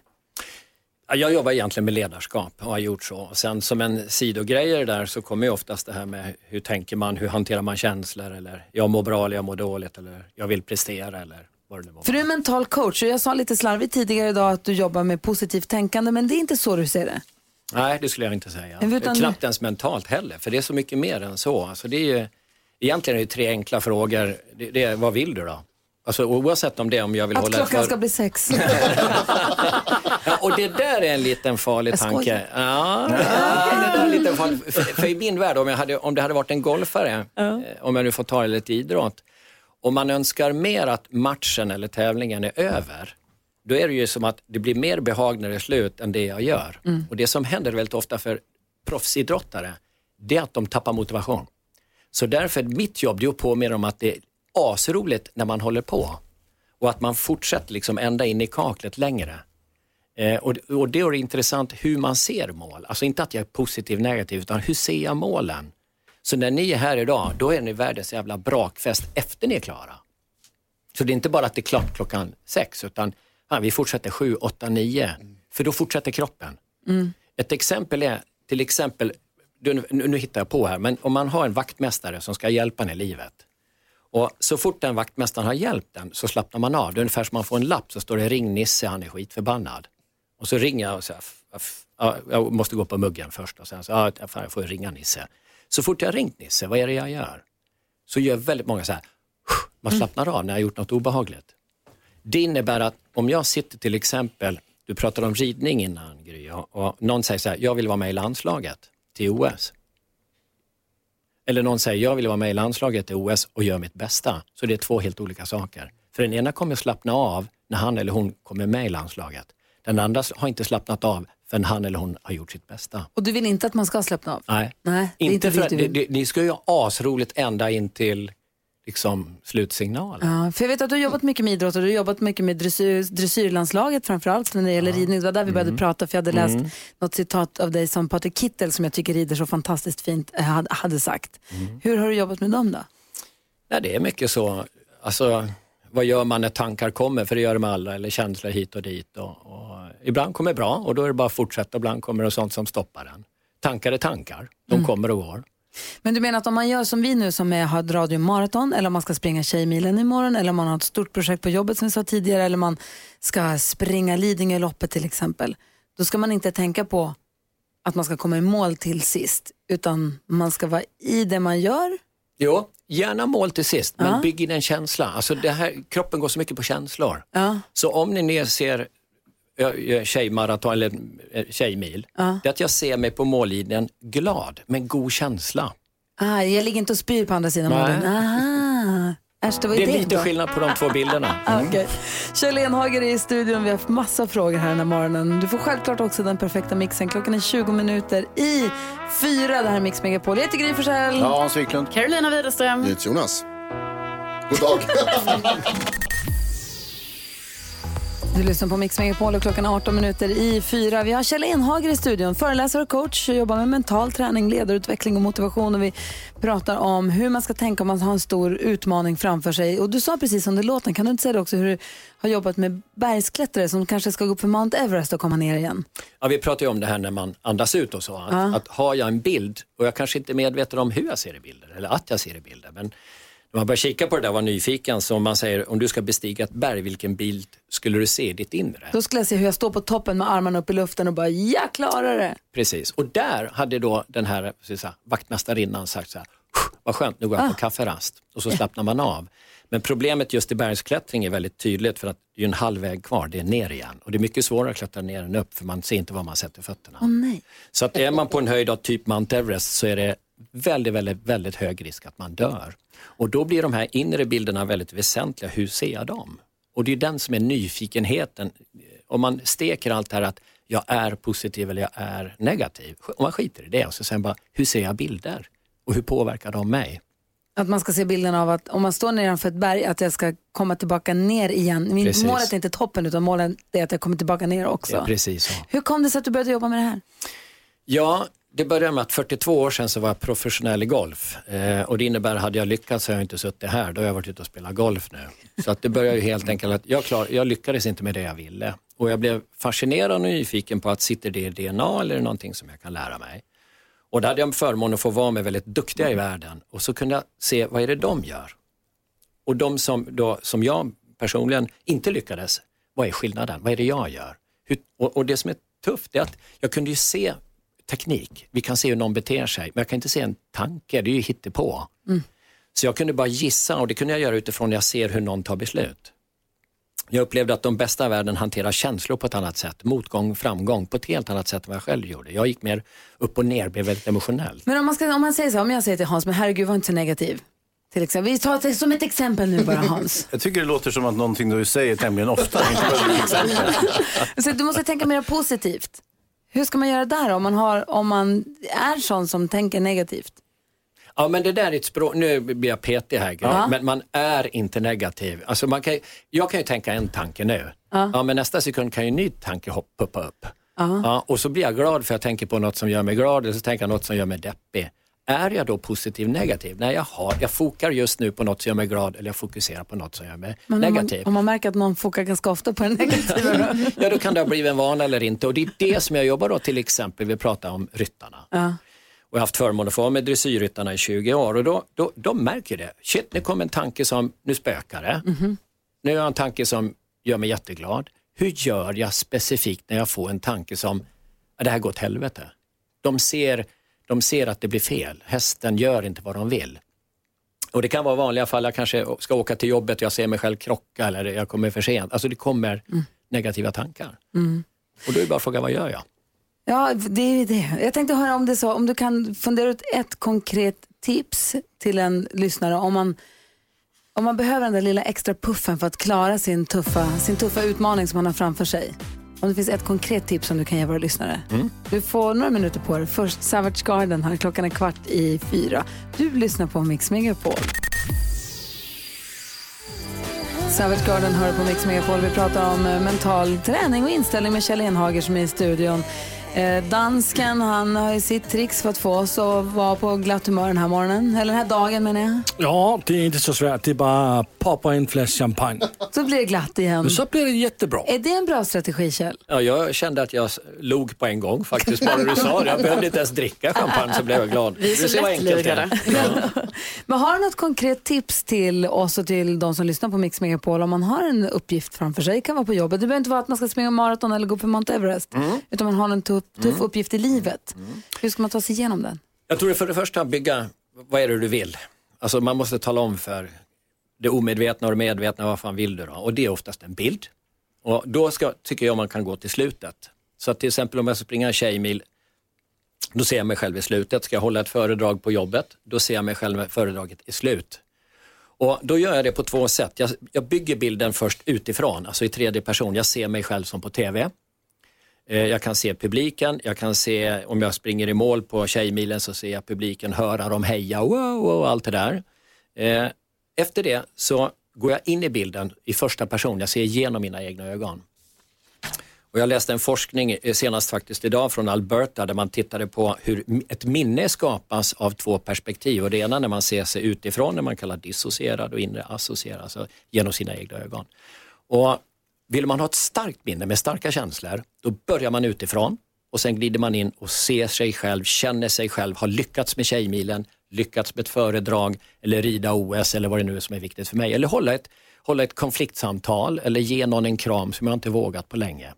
Ja, Jag jobbar egentligen med ledarskap och har gjort så. Sen som en sidogrej i det där så kommer ju oftast det här med hur tänker man, hur hanterar man känslor eller jag mår bra eller jag mår dåligt eller jag vill prestera eller För du är mental coach och jag sa lite slarvigt tidigare idag att du jobbar med positivt tänkande men det är inte så du ser det. Nej, det skulle jag inte säga. Utan- Knappt ens mentalt heller, för det är så mycket mer än så. Alltså det är ju, egentligen är det tre enkla frågor. Det, det är, vad vill du då? Alltså, oavsett om det om jag vill Att hålla klockan för... ska bli sex. Ja, och det där är en liten farlig Jag tanke. Ja, ja, det där är lite farlig. För, för i min värld, om, jag hade, om det hade varit en golfare, eh, om jag nu får ta det lite idrott, om man önskar mer att matchen eller tävlingen är över, då är det ju som att det blir mer behag när det är slut än det jag gör. Mm. Och det som händer väldigt ofta för proffsidrottare, det är att de tappar motivation. Så därför, mitt jobb det är att påminna om att det är asroligt när man håller på och att man fortsätter liksom ända in i kaklet längre. Eh, och, och det är intressant hur man ser mål. Alltså inte att jag är positiv, negativ, utan hur ser jag målen? Så när ni är här idag, då är ni världens jävla brakfest efter ni är klara. Så det är inte bara att det är klart klockan sex, utan ja, vi fortsätter sju, åtta, nio. För då fortsätter kroppen. Mm. Ett exempel är, till exempel, nu, nu hittar jag på här, men om man har en vaktmästare som ska hjälpa en i livet. Och så fort den vaktmästaren har hjälpt den så slappnar man av. Det är ungefär som man får en lapp så står det ring Nisse, han är skitförbannad. Och så ringer jag och säger, "F- f- ja, jag måste gå på muggen först och sen så, ja, fan, jag får ringa Nisse. Så fort jag har ringt Nisse, vad är det jag gör? Så gör väldigt många så här, man slappnar av när jag har gjort något obehagligt. Det innebär att om jag sitter till exempel Du pratade om ridning innan Gry och, någon säger så här, jag vill vara med i landslaget till OS. Eller någon säger, jag vill vara med i landslaget till OS och göra mitt bästa. Så det är två helt olika saker. För den ena kommer slappna av när han eller hon kommer med i landslaget. Den andra har inte slappnat av förrän han eller hon har gjort sitt bästa. Och du vill inte att man ska slappna av? Nej, Nej, är inte för att, det, ni ska ju ha asroligt ända in till liksom, slutsignalen. Ja, för jag vet att du har jobbat mycket med idrott och du har jobbat mycket med dressyr, dressyrlandslaget framförallt när det gäller ridning. Det var där vi började Mm. prata för jag hade läst Mm. något citat av dig som Patrik Kittel som jag tycker rider så fantastiskt fint eh, hade, hade sagt. Mm. Hur har du jobbat med dem då? Ja, det är mycket så. Alltså, vad gör man när tankar kommer? För det gör de alla, eller känslor hit och dit. Och, och ibland kommer det bra och då är det bara att fortsätta. Ibland kommer det sånt som stoppar den. Tankar är tankar, de Mm. kommer och går. Men du menar att om man gör som vi nu som är, har ett radiomaraton eller om man ska springa Tjejmilen imorgon eller om man har ett stort projekt på jobbet som vi sa tidigare eller man ska springa Lidingöloppet till exempel. Då ska man inte tänka på att man ska komma i mål till sist utan man ska vara i det man gör. Jo, gärna mål till sist, men Ja. bygg in en känsla. Alltså det här, kroppen går så mycket på känslor. Ja. Så om ni ner ser tjejmaraton eller eh, tjejmil, Ja. det är att jag ser mig på mållinjen glad, med god känsla. Ah, jag ligger inte och spyr på andra sidan målen. Äsch, det var Det är det lite då. skillnad på de två bilderna. Ah, Okej. Kjell Enhager är i studion. Vi har haft massa frågor här den här morgonen. Du får självklart också den perfekta mixen. Klockan är 20 minuter i fyra. Det här är Mix Megapol. Jag heter Gry Forssell. Ja, Hans Wiklund. Carolina Widerström. Jonas. God dag. Du lyssnar på Mix Megapol och klockan är 18 minuter i fyra. Vi har Kjell Enhager i studion, föreläsare och coach. Jobbar med mental träning, ledarutveckling och motivation. Och vi pratar om hur man ska tänka om man har en stor utmaning framför sig. Och du sa precis under låten, kan du inte säga det också hur du har jobbat med bergsklättrare som kanske ska gå upp för Mount Everest och komma ner igen? Ja, vi pratar ju om det här när man andas ut och så. Att, Ja. att har jag en bild och jag kanske inte är medveten om hur jag ser i bilder eller att jag ser i bilder. Men när man börjar kika på det där och var nyfiken så om man säger om du ska bestiga ett berg, vilken bild skulle du se i ditt inre? Då skulle jag se hur jag står på toppen med armarna upp i luften och bara, jag klarar det. Precis, och där hade då den här så vaktmästarinnan sagt så här, vad skönt, nu går jag på kafferast. Och så slappnar man av. Men problemet just i bergsklättring är väldigt tydligt för att det är en halv väg kvar, det är ner igen. Och det är mycket svårare att klättra ner än upp för man ser inte var man sätter fötterna. Nej. Så att är man på en höjd av typ Mount Everest så är det väldigt, väldigt, väldigt hög risk att man dör. Och då blir de här inre bilderna väldigt väsentliga. Hur ser jag dem? Och det är den som är nyfikenheten. Om man steker allt det här att jag är positiv eller jag är negativ. Om man skiter i det och så sen bara, hur ser jag bilder? Och hur påverkar de mig? Att man ska se bilden av att om man står nedanför ett berg att jag ska komma tillbaka ner igen. Min, Precis. målet är inte toppen utan målet är att jag kommer tillbaka ner också. Ja, precis så. Hur kom det sig att du började jobba med det här? Ja, det började med att 42 år sedan så var jag professionell i golf. Eh, och det innebär, hade jag lyckats så hade jag inte suttit här, då har jag varit ute och spelat golf nu. Så att det började ju helt enkelt att jag, klar, jag lyckades inte med det jag ville. Och jag blev fascinerad och nyfiken på att sitter det i DNA eller är det någonting som jag kan lära mig? Och då hade jag förmånen att få vara med väldigt duktiga i världen och så kunde jag se vad är det de gör? Och de som, då, som jag personligen inte lyckades, vad är skillnaden? Vad är det jag gör? Hur, och, och det som är tufft är att jag kunde ju se teknik. Vi kan se hur någon beter sig, men jag kan inte se en tanke, det är ju hittepå. Mm. Så jag kunde bara gissa och det kunde jag göra utifrån när jag ser hur någon tar beslut. Jag upplevde att de bästa i världen hanterar känslor på ett annat sätt, motgång, framgång på ett helt annat sätt än vad jag själv gjorde. Jag gick mer upp och ner, blev väldigt emotionell. Men om man, ska, om man säger så, om jag säger till Hans, men herregud var inte så negativ. Till exempel. Vi tar det som ett exempel nu bara Hans. Jag tycker det låter som att någonting du säger tämligen ofta. så du måste tänka mer positivt. Hur ska man göra där om man, har, om man är sån som tänker negativt? Ja men det där är ett språk, nu blir jag petig här, Ja. men man är inte negativ. Alltså man kan, jag kan ju tänka en tanke nu, Ja. ja. men nästa sekund kan ju en ny tanke poppa upp. Ja. Ja, och så blir jag glad för jag tänker på något som gör mig glad eller så tänker jag något som gör mig deppig. Är jag då positiv negativ? Nej, jag, har, jag fokar just nu på något som gör mig glad eller jag fokuserar på något som gör mig Men om man, negativ. om man märker att någon fokar ganska ofta på den negativa då? Ja, då kan det ha blivit en vana eller inte. Och det är det som jag jobbar då till exempel, vi pratar om ryttarna. Ja. Och jag har haft förmånen att få vara med dressyrryttarna i 20 år och då, då, de märker det. Shit, nu kom en tanke som, nu spökar det. Mhm. Nu har jag en tanke som gör mig jätteglad. Hur gör jag specifikt när jag får en tanke som, "Ja, det här går åt helvete. De ser, de ser att det blir fel. Hästen gör inte vad de vill. Och det kan vara vanliga fall, jag kanske ska åka till jobbet och jag ser mig själv krocka eller jag kommer för sent. Alltså det kommer negativa tankar. Mm. Och då är det bara fråga, vad gör jag? Ja, det är det. Jag tänkte höra om det så, om du kan fundera ut ett konkret tips till en lyssnare om man, om man behöver den där lilla extra puffen för att klara sin tuffa, sin tuffa utmaning som man har framför sig. Om det finns ett konkret tips som du kan ge våra lyssnare. Mm. Du får några minuter på dig. Först Savage Garden här, klockan är kvart i fyra. Du lyssnar på Mix Megapol. Savage Garden hör på Mix Megapol. Vi pratar om eh, mental träning och inställning med Kjell Enhager som är i studion. Eh, dansken, han har ju sitt tricks för att få oss att vara på glatt humör den här morgonen. Eller den här dagen menar jag. Ja, det är inte så svårt. Det är bara poppa en flaska champagne. Så blir det glatt igen. Så blir det jättebra. Är det en bra strategi Kjell? Ja, jag kände att jag log på en gång faktiskt, bara du sa det. Jag behövde inte ens dricka champagne så blev jag glad. Vi är så är. lättlurade. Men har du något konkret tips till oss och till de som lyssnar på Mix Megapol om man har en uppgift framför sig? Det kan vara på jobbet. Det behöver inte vara att man ska springa maraton eller gå upp för Mount Everest. Utan man har en tuff, tuff uppgift i livet. Hur ska man ta sig igenom den? Jag tror det för det första bygga, vad är det du vill? Alltså man måste tala om för det omedvetna och det medvetna, vad fan vill du då? Och det är oftast en bild. Och då ska, tycker jag man kan gå till slutet. Så att till exempel om jag ska springa en tjejmil, då ser jag mig själv i slutet. Ska jag hålla ett föredrag på jobbet, då ser jag mig själv med föredraget i slut. Och då gör jag det på två sätt. Jag, jag bygger bilden först utifrån, alltså i tredje person. Jag ser mig själv som på TV. Eh, jag kan se publiken, jag kan se om jag springer i mål på Tjejmilen så ser jag publiken höra dem heja wow, wow, och allt det där. Eh, efter det så går jag in i bilden i första person, jag ser igenom mina egna ögon. Och jag läste en forskning eh, senast faktiskt idag från Alberta där man tittade på hur ett minne skapas av två perspektiv. Och det ena när man ser sig utifrån, när man kallar dissocierad och inre associerad, alltså genom sina egna ögon. Och vill man ha ett starkt minne med starka känslor, då börjar man utifrån och sen glider man in och ser sig själv, känner sig själv, har lyckats med Tjejmilen, lyckats med ett föredrag eller rida OS eller vad det nu är som är viktigt för mig. Eller hålla ett, hålla ett konfliktsamtal eller ge någon en kram som jag inte vågat på länge.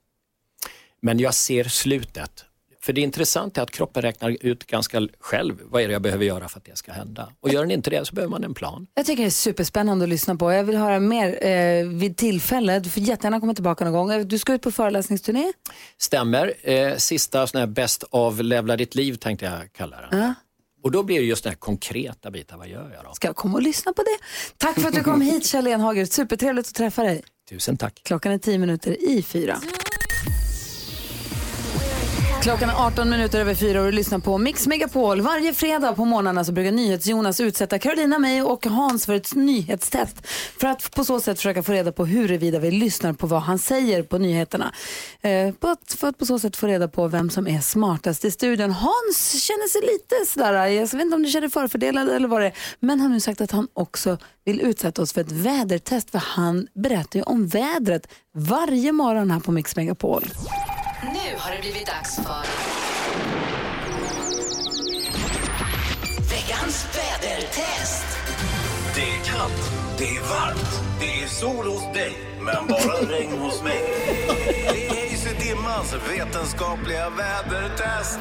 Men jag ser slutet. För det intressanta är att kroppen räknar ut ganska själv vad är det jag behöver göra för att det ska hända. Och gör den inte det så behöver man en plan. Jag tycker det är superspännande att lyssna på. Jag vill höra mer eh, vid tillfälle. Du får jättegärna komma tillbaka någon gång. Du ska ut på föreläsningsturné. Stämmer. Eh, sista sån här bäst av levla ditt liv tänkte jag kalla det. Ja. Och då blir det just den här konkreta biten, vad gör jag då? Ska jag komma och lyssna på det? Tack för att du kom hit Kjell Enhager. Supertrevligt att träffa dig. Tusen tack. Klockan är tio minuter i fyra. Klockan är 18 minuter över fyra och du lyssnar på Mix Megapol. Varje fredag på morgnarna så brukar NyhetsJonas utsätta Carolina, mig och Hans för ett nyhetstest. För att på så sätt försöka få reda på huruvida vi lyssnar på vad han säger på nyheterna. Eh, på att, för att på så sätt få reda på vem som är smartast i studion. Hans känner sig lite sådär, eh, jag vet inte om du känner förfördelad eller vad det är. Men han har nu sagt att han också vill utsätta oss för ett vädertest. För han berättar ju om vädret varje morgon här på Mix Megapol. Nu har det blivit dags för veckans vädertest. Det är kallt, det är varmt, det är sol hos dig, men bara regn hos mig. Det är Hayes Dimmans vetenskapliga vädertest.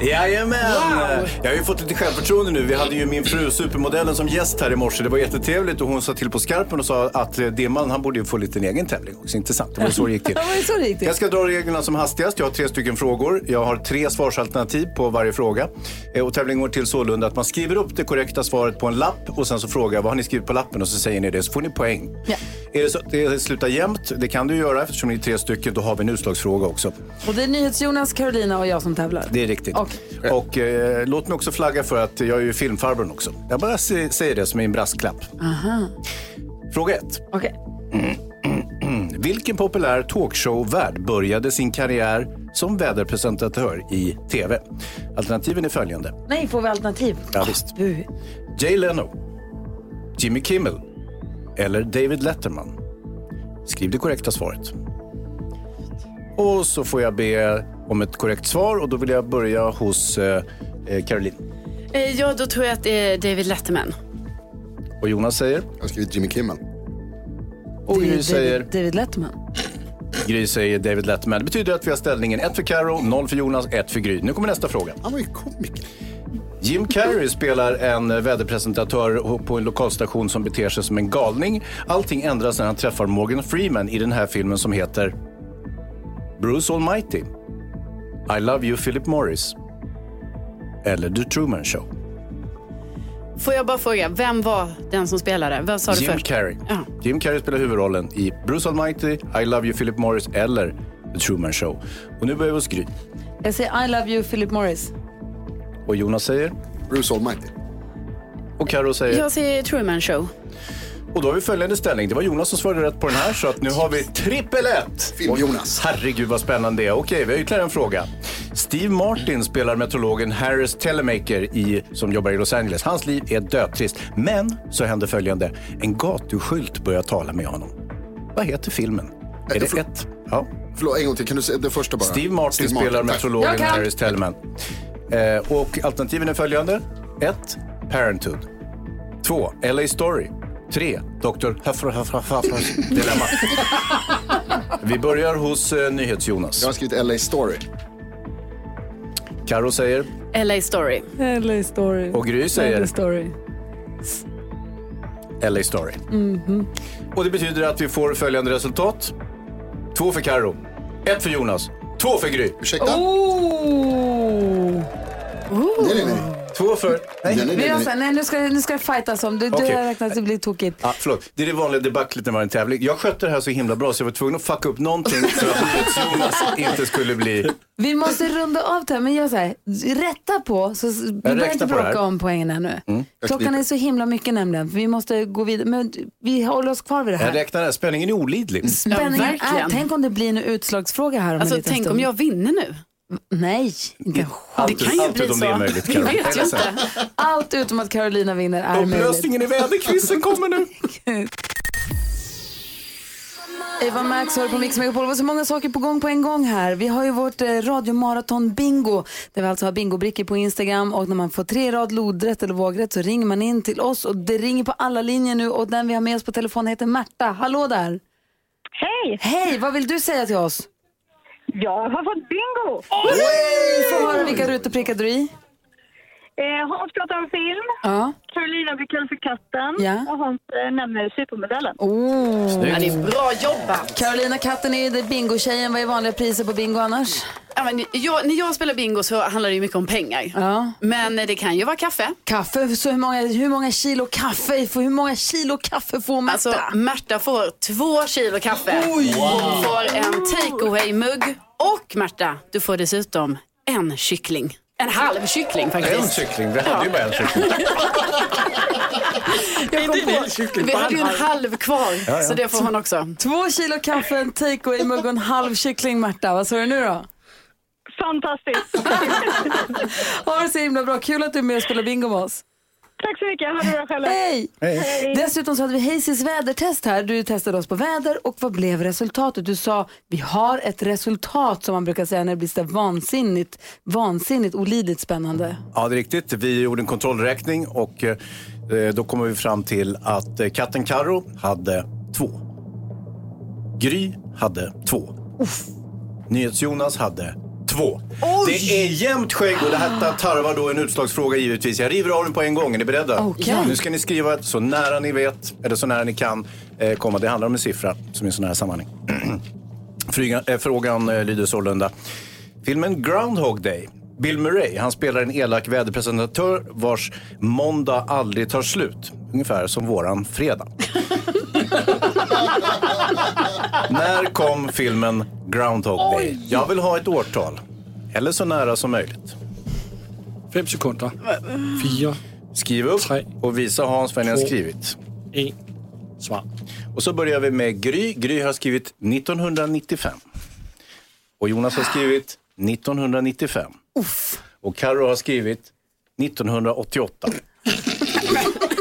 Jajamän! Wow. Jag har ju fått lite självförtroende nu. Vi hade ju min fru, supermodellen, som gäst här i morse. Det var jättetrevligt och hon sa till på skarpen och sa att eh, Dimman, han borde ju få lite en egen tävling också. Intressant, det var så det gick till. Så det gick till? Jag ska dra reglerna som hastigast. Jag har tre stycken frågor. Jag har tre svarsalternativ på varje fråga. Eh, Och tävlingen går till sålunda att man skriver upp det korrekta svaret på en lapp och sen så frågar jag vad har ni skrivit på lappen och så säger ni det så får ni poäng. Är det så att det slutar jämnt, det kan du göra eftersom ni är tre stycken, då har vi en utslagsfråga också. Och det är NyhetsJonas, Carolina och jag som tävlar. Det är riktigt. Och eh, låt mig också flagga för att jag är ju filmfarbrorn också. Jag bara säger det som en brasklapp. Aha. Fråga ett. Okej. Vilken populär talkshow-värd började sin karriär som väderpresentatör i TV? Alternativen är följande. Nej, får vi alternativ? Ja, visst. Bu. Jay Leno, Jimmy Kimmel eller David Letterman? Skriv det korrekta svaret. Och så får jag be om ett korrekt svar och då vill jag börja hos eh, eh, Caroline. Eh, Ja, då tror jag att det är David Letterman. Och Jonas säger? Jag har skrivit Jimmy Kimmel. Och Gry säger? David, Letterman. Gry säger David Letterman. Det betyder att vi har ställningen 1 för Karo, 0 för Jonas, 1 för Gry. Nu kommer nästa fråga. Han var ju komiker. Jim Carrey spelar en väderpresentatör på en lokalstation som beter sig som en galning. Allting ändras när han träffar Morgan Freeman i den här filmen som heter... Bruce Almighty, I Love You Philip Morris eller The Truman Show? Får jag bara fråga, vem var den som spelade? Vad sa du Jim först? Carrey. Ja. Jim Carrey spelar huvudrollen i Bruce Almighty, I Love You Philip Morris eller The Truman Show. Och nu börjar vi hos Gry. Jag säger I love you Philip Morris. Och Jonas säger? Bruce Almighty. Och Karo säger? Jag säger Truman Show. Och då har vi följande ställning. Det var Jonas som svarade rätt på den här så att nu har vi trippel ett. Film-Jonas. Herregud vad spännande det är. Okej, vi har ytterligare en fråga. Steve Martin spelar meteorologen Harris Telemaker i, som jobbar i Los Angeles. Hans liv är dödtrist. Men så händer följande. En gatuskylt börjar tala med honom. Vad heter filmen? Är det ett? Ja. Förlåt, en gång till. Kan du säga det första bara? Steve Martin spelar tack. meteorologen Harris Teleman. Eh, och alternativen är följande. 1. Parenthood. 2. LA Story. 3. Dr. Huffras Dilemma. Vi börjar hos eh, NyhetsJonas. Jag har skrivit LA Story. Karo säger LA Story. LA Story. Och Gry säger? LA Story. LA Story. Mhm. Och det betyder att vi får följande resultat. Två för Karo. Ett för Jonas. Två för Gry. Ursäkta? Oh. Nej, nej, nej. Två för... Nej, Vi har så här, nej, nu ska, nu ska det fightas om. Du, du Okej. har räknat att det blir tokigt. Ja, förlåt. Det är det vanliga debaclet när man är en tävling. Jag skötte det här så himla bra så jag var tvungen att fucka upp någonting så att Jonas inte skulle bli... Vi måste runda av det här, men gör så här. Rätta på, så vi börjar räknar inte på det här. bråka om poängen ännu. Mm. Klockan är så himla mycket nämligen. Vi måste gå vidare. Men vi håller oss kvar vid det Jag här. räknar här. Spänningen är olidlig. Spänningen är, verkligen. tänk om det blir en utslagsfråga här om Alltså, en liten tänk stund. om jag vinner nu. Nej, inte en Allt, chans. Det kan ju allt bli utom det är så. möjligt. Vi Karo. vet ju inte. Allt utom att Carolina vinner är möjligt. Upplösningen i väderkvissen kommer nu. Eva Max hör på Mix Megapol. Det var så många saker på gång på en gång här. Vi har ju vårt eh, radiomaraton bingo där vi alltså har bingobrickor på Instagram och när man får tre rad lodrätt eller vågrätt så ringer man in till oss och det ringer på alla linjer nu och den vi har med oss på telefon heter Märta. Hallå där! Hej! Hej, vad vill du säga till oss? Jag har fått bingo! Vi får höra vilka rutor prickade du i? Eh, Hans pratar om film. Ja. Carolina blir kallad för katten. Ja. Och Hans eh, nämner supermodellen. Oh. Ja, det är bra jobbat. Carolina Katten är ju bingo-tjejen. Vad är vanliga priser på bingo annars? Ja, men jag, när jag spelar bingo så handlar det ju mycket om pengar. Ja. Men det kan ju vara kaffe. Kaffe, så hur många, hur många kilo kaffe, hur många kilo kaffe får Märta? Alltså, Märta får två kilo kaffe. Oj! Hon får en takeaway-mugg. Och Märta, du får dessutom en kyckling. En halv kyckling faktiskt. En kyckling. Vi hade ju bara en kyckling. Jag kom på, vi hade ju en halv kvar, Ja, ja. så det får hon också. Två kilo kaffe, en takeaway-mugg och en halv kyckling, Märta. Vad sa du nu då? Fantastiskt! Ha det så himla bra. Kul att du är med och spelar bingo med oss. Tack så mycket. Ha det bra själva. Hej! Hej. Dessutom så hade vi Hazys vädertest här. Du testade oss på väder och vad blev resultatet? Du sa vi har ett resultat som man brukar säga när det blir så vansinnigt, vansinnigt olidligt spännande. Ja, det är riktigt. Vi gjorde en kontrollräkning och eh, då kommer vi fram till att eh, katten Karo hade två. Gry hade två. NyhetsJonas hade två. Det är jämnt skägg och det här tarvar då en utslagsfråga givetvis. Jag river av den på en gång. Är ni beredda? Okej. Nu ska ni skriva så nära ni vet, eller så nära ni kan eh, komma. Det handlar om en siffra som är en sån här sammanhang. Eh, frågan eh, lyder sålunda. Filmen Groundhog Day. Bill Murray, han spelar en elak väderpresentatör vars måndag aldrig tar slut. Ungefär som våran fredag. När kom filmen Groundhog Day? Jag vill ha ett årtal. Eller så nära som möjligt. Fem sekunder. Fyra. Skriv upp och visa Hans vad ni har två, skrivit. En. Svar. Och så börjar vi med Gry. Gry har skrivit 1995. Och Jonas har skrivit 1995. Och Karo har skrivit 1988.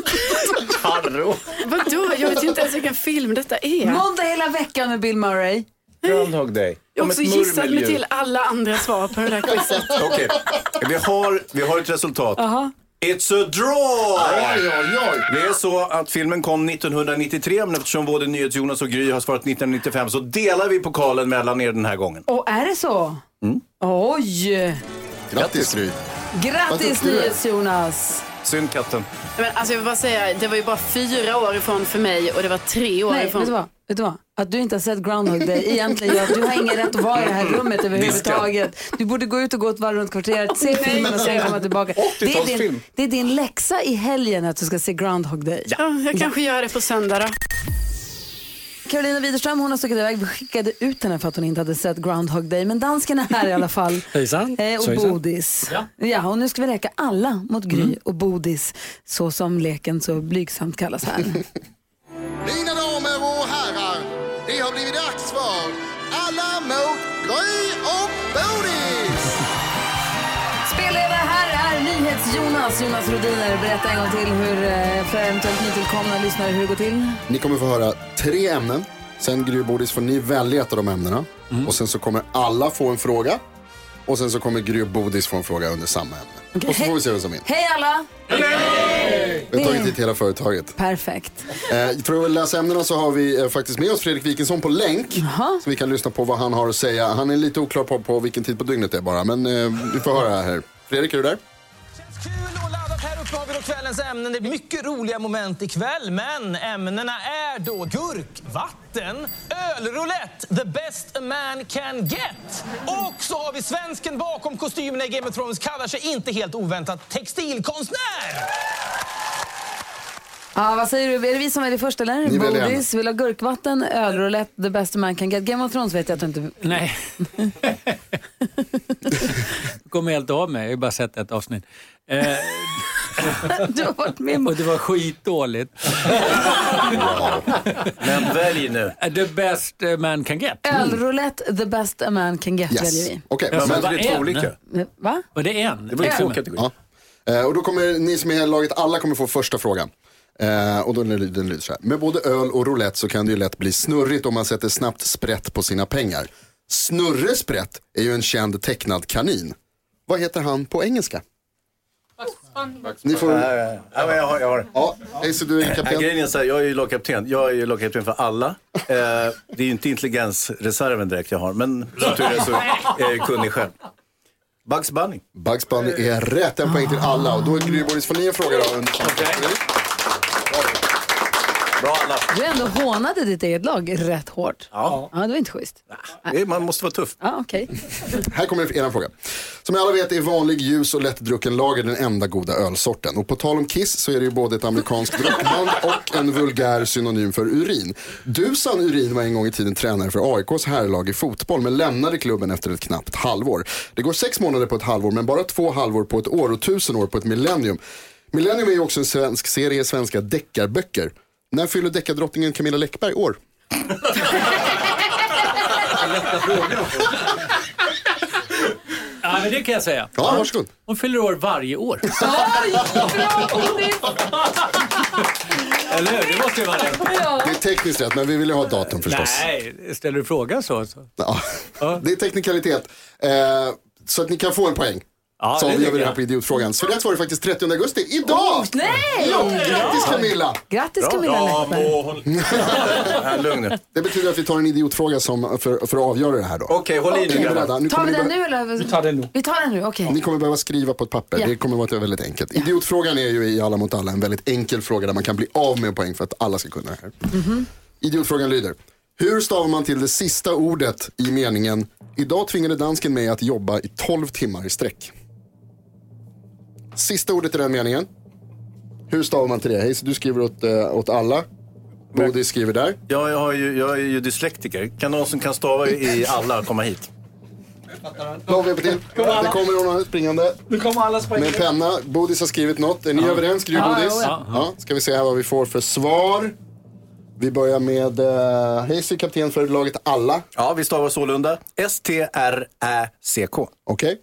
Harro. Vadå? Jag vet ju inte ens vilken film detta är. Måndag hela veckan med Bill Murray. Groundhog Day. Jag har också gissat mig till alla andra svar på det där quizet. Okej, vi, har, vi har ett resultat. It's a draw! Oj, oj, oj. Det är så att filmen kom 1993, men eftersom både NyhetsJonas och Gry har svarat 1995 så delar vi pokalen mellan er den här gången. Och är det så? Mm. Oj! Grattis Gry. Grattis. NyhetsJonas! Synd katten. Men alltså jag vill bara säga, det var ju bara fyra år ifrån för mig och det var tre år Nej, ifrån. vet du vad? Vet du vad? Att du inte har sett Groundhog Day egentligen gör att du har ingen rätt att vara i det här rummet överhuvudtaget. Du borde gå ut och gå ett varv runt kvarteret, se filmen och sen komma tillbaka. Det är, din, 80-talsfilm. det är din läxa i helgen att du ska se Groundhog Day. Ja, jag kanske gör det på söndag då. Carolina Widerström hon har stuckit iväg. Vi skickade ut henne för att hon inte hade sett Groundhog Day. Men dansken är här i alla fall. Hejsan. Eh, och Svejsan. Bodis. Ja. Ja, och nu ska vi leka alla mot Gry Mm. och Bodis. Så som leken så blygsamt kallas här. NyhetsJonas, Jonas Rodiner. Berätta en gång till hur, eh, för eventuellt nytillkomna lyssnare hur det går till. Ni kommer få höra tre ämnen. Sen Gry Bodis får ni välja ett av de ämnena. Och sen så kommer alla få en fråga. Och sen så kommer Gry Bodis få en fråga under samma ämne. Och så får vi se vem som vinner. Hej alla! Vi har tagit hit hela företaget. Perfekt. Eh, för att läsa ämnena så har vi eh, faktiskt med oss Fredrik Wikingsson på länk. Så vi kan lyssna på vad han har att säga. Han är lite oklar på, på vilken tid på dygnet det är bara. Men eh, vi får höra här. Fredrik, är du där? Kul och laddat. Här uppe har vi då kvällens ämnen. Det blir mycket roliga moment ikväll, men ämnena är då gurkvatten, ölroulette, the best a man can get. Och så har vi svensken bakom kostymerna i Game of Thrones, kallar sig inte helt oväntat textilkonstnär. Ja, vad säger du? Är det vi som är det första eller? Ni väljer Bodis vill ha gurkvatten, ölroulette, the best man can get. Game of Thrones vet jag att du inte... Nej. Kommer helt av mig, jag har ju bara sett ett avsnitt. Eh, du har varit med Och det var skitdåligt. Men välj nu. The best man can get. Ölroulette, the best a man can get Yes. väljer vi. Okej, Ja, men- men det är två olika. Va? Var det en? Det var två En. kategorier. Ja. Eh, och då kommer ni som är i laget, alla kommer få första frågan. Eh, och då, den den lyder så här. Med både öl och roulette så kan det ju lätt bli snurrigt om man sätter snabbt sprätt på sina pengar. Snurre Sprätt är ju en känd tecknad kanin. Vad heter han på engelska? Ni får... Ja, ja, ja, men jag har, jag har. Ja, Hayes, du är Äh, kapten. Grejen är så här, jag är ju lagkapten. Jag är ju lagkapten för alla. Eh, det är ju inte intelligensreserven direkt jag har, men som tur är så är jag kunnig själv. Bugs Bunny. Bugs Bunny är rätt, en poäng till alla. Och då är Gry Boris, får ni en fråga då? Under Bra alla. Du ändå hånade ditt eget lag rätt hårt. Ja. Ja, det var inte schysst. Man måste vara tuff. Ja, okej. Här kommer er fråga. Som alla vet är vanlig ljus och lättdrucken lager den enda goda ölsorten. Och på tal om Kiss så är det ju både ett amerikanskt rockband och en vulgär synonym för urin. Dusan Urin var en gång i tiden tränare för AIKs herrlag i fotboll men lämnade klubben efter ett knappt halvår. Det går sex månader på ett halvår men bara två halvår på ett år och tusen år på ett millennium. Millennium är ju också en svensk serie svenska deckarböcker. När fyller deckardrottningen Camilla Läckberg år? Ja, men det kan jag säga. Ja, varsågod. Hon fyller år varje år. Eller hur? Det måste ju vara rätt. Det är tekniskt rätt men vi vill ju ha ett datum förstås. Nej, ställer du frågan så? så. Ja, det är teknikalitet. Eh, så att ni kan få en poäng. Ja, så det gör vi det här på idiotfrågan. Så rätt var det faktiskt 30 augusti, idag! Oh, nej! Ja, grattis Camilla! Grattis Camilla Läckberg. Nu. Det betyder att vi tar en idiotfråga som, för, för att avgöra det här då. Okej, håll i nu, grabbar. beredda? Nu Tar vi den nu eller? Vi tar den nu. Vi tar den nu, okej. Ni kommer behöva skriva på ett papper. Ja. Det kommer att vara väldigt enkelt. Idiotfrågan är ju i Alla mot alla en väldigt enkel fråga där man kan bli av med poäng för att alla ska kunna det här. Mhm. Idiotfrågan lyder. Hur stavar man till det sista ordet i meningen Idag tvingade dansken mig att jobba i 12 timmar i sträck. Sista ordet i den meningen. Hur stavar man till det? Hej, så du skriver åt, eh, åt alla. Bodil skriver där. Jag, jag, har ju, jag är ju dyslektiker. Kan någon som kan stava i alla komma hit? Lång hjälp till. Det kommer någon springande. Nu kommer alla Med en penna. Bodis har skrivit något. Är ni överens? Gry Ja, Bodis? ja, Ja, Ska vi se här vad vi får för svar. Vi börjar med uh, Hayes kapten för laget Alla. Ja, vi stavar sålunda S-T-R-Ä-C-K. Okej.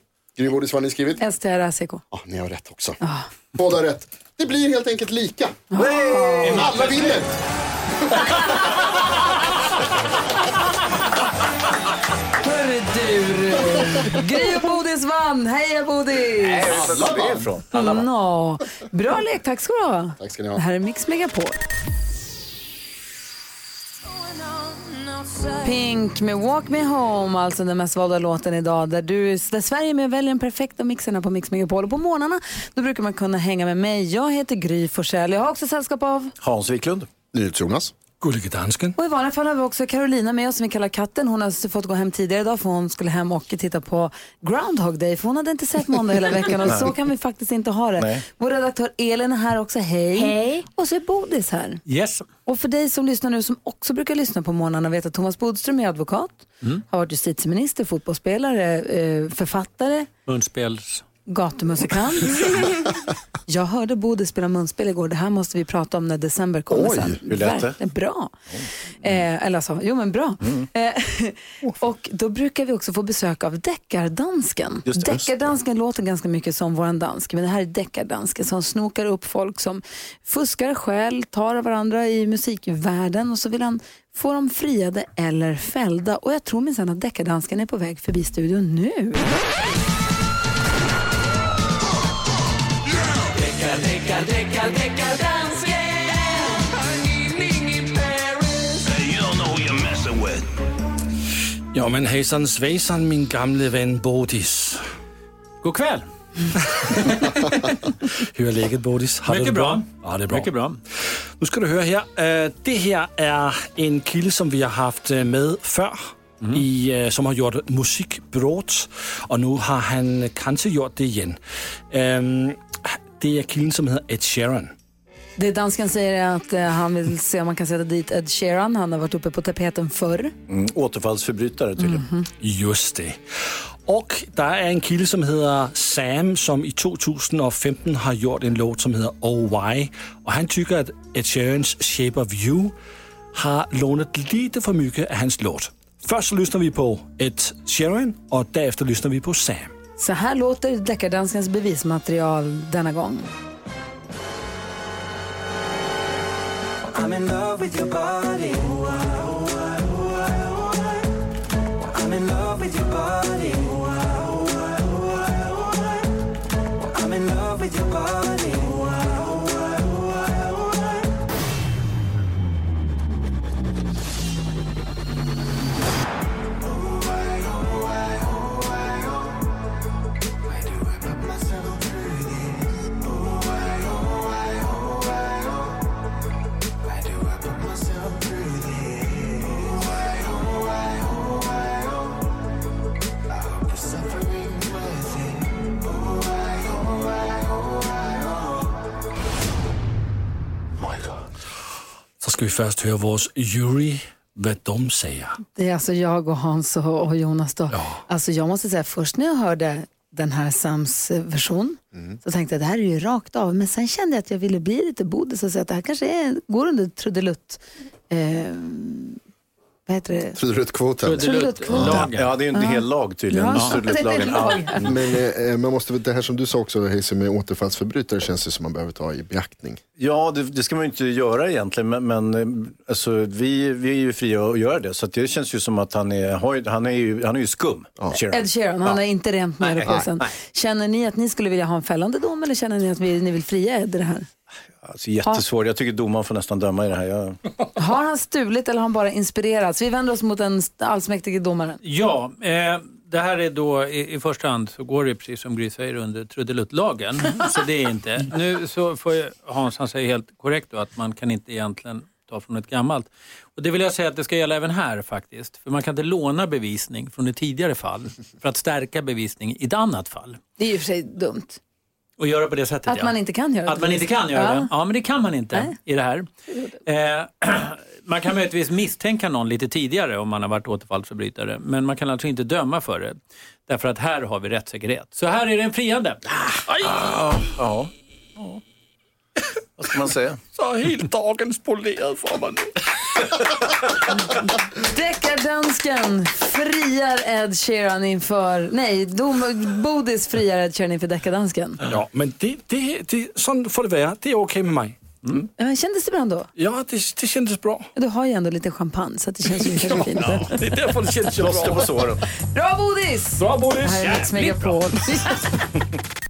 Bodis, vad har ni skrivit? STRACK. Ja, ni har rätt också. Båda har rätt. Det blir helt enkelt lika. Oh. Alla vinner! Hörru du, Gry och Bodis vann. Heja Bodis! Nej, var kom det ifrån? Alla vann. Bra lek, tack ska du ha. Tack ska ni Det ha. här är Mix Megapol. Pink med Walk Me Home, alltså den mest valda låten idag där, du, där Sverige med väljer den perfekta mixerna på Mix Megapol. Och på morgnarna då brukar man kunna hänga med mig. Jag heter Gry Forssell. Jag har också sällskap av... Hans Wiklund. NyhetsJonas. Gullige dansken. Och i vanliga fall har vi också Carolina med oss som vi kallar katten. Hon har fått gå hem tidigare idag för hon skulle hem och titta på Groundhog Day för hon hade inte sett måndag hela veckan och så kan vi faktiskt inte ha det. Nej. Vår redaktör Elin är här också, hej. Hej. Och så är Bodis här. Yes. Och för dig som lyssnar nu som också brukar lyssna på morgnarna vet att Thomas Bodström är advokat, Mm. har varit justitieminister, fotbollsspelare, eh, författare, Munspels... gatumusikant. Jag hörde Bodil spela munspel igår. Det här måste vi prata om när december kommer Oj, sen. hur lät det? Bra. Eh, eller alltså, jo men bra. Mm. Eh, och då brukar vi också få besök av deckardansken. Just det. Deckardansken låter ganska mycket som våran dansk, men det här är deckardansken som snokar upp folk som fuskar, stjäl, tar av varandra i musikvärlden och så vill han få dem friade eller fällda. Och jag tror minsann att deckardansken är på väg förbi studion nu. You know who you're messing with. Ja, men hejsan svejsan min gamle vän Bodis. God kväll. Hur är läget Bodis? Har du Mycket det bra. Ja, det är bra. Mycket bra. Nu ska du höra här. Eh, Det här är en kille som vi har haft eh, med förr. I, eh, som har gjort musikbrott och nu har han kanske gjort det igen. Det är killen som heter Ed Sheeran. Det dansken säger är att eh, han vill se om man kan sätta dit Ed Sheeran. Han har varit uppe på tapeten förr. Mm, återfallsförbrytare tydligen. Just det. Och där är en kille som heter Sam som i 2015 har gjort en låt som heter Oh Why. Och han tycker att Ed Sheerans Shape of You har lånat lite för mycket av hans låt. Först så lyssnar vi på Ed Sheeran och därefter lyssnar vi på Sam. Så här låter deckardanskens bevismaterial denna gång. I'm in love with your body. I'm in love with your body. I'm in love with your body. Ska vi först höra vår jury vad de säger. Det är alltså jag och Hans och, och Jonas då. Alltså jag måste säga, först när jag hörde den här Sams eh, version så tänkte jag det här är ju rakt av. Men sen kände jag att jag ville bli lite bodis och säga att det här kanske är, går under trudelutt. Eh, vad heter det? Trudeluttkvoten. Trudeluttkvoten. Ja, det är ju en Ja. hel lag tydligen. Ja, är lag. Men eh, man måste det här som du sa också Hayes med återfallsförbrytare känns det som man behöver ta i beaktning. Ja, det, det ska man ju inte göra egentligen, men, men eh, alltså, vi, vi är ju fria att göra det. Så att det känns ju som att han är, har ju- han är, ju, han är ju skum. Sheeran. Ed Sheeran, han Ja. har inte rent med Nej, Känner ni att ni skulle vilja ha en fällande dom eller känner ni att vi, ni vill fria Ed i det här? Alltså, jättesvårt. Jag tycker domaren får nästan döma i det här. Jag... Har han stulit eller har han bara inspirerats? Vi vänder oss mot den allsmäktige domaren. Ja, eh, det här är då i, i första hand så går det precis som Gry säger under trudeluttlagen. så det är inte. Nu så får jag, Hans han säger helt korrekt då att man kan inte egentligen ta från ett gammalt. Och det vill jag säga att det ska gälla även här faktiskt. För man kan inte låna bevisning från ett tidigare fall för att stärka bevisning i ett annat fall. Det är ju för sig dumt. Och göra på det sättet Att ja. man inte kan göra det. Att man inte kan göra Ja. det? Ja, men det kan man inte Nej. i det här. Eh, man kan möjligtvis misstänka någon lite tidigare om man har varit återfallsförbrytare, men man kan alltså inte döma för det. Därför att här har vi rättssäkerhet. Så här är det en friande. Ja, ja. Vad ska man säga? Så helt dagens polerad för mig nu. Deckardansken friar Ed Sheeran inför... Nej, dom, Bodis friar Ed Sheeran inför deckardansken. Ja, men det, det, det, sån får det vara. Det är okej med mig. Mm. Ja, Kändes det bra ändå? Ja, det, det kändes bra. Du har ju ändå lite champagne så att det känns ju kanske fint. Det är därför det känns så bra. Bra Bodis! Bra Bodis! Det här är Mix Megapol.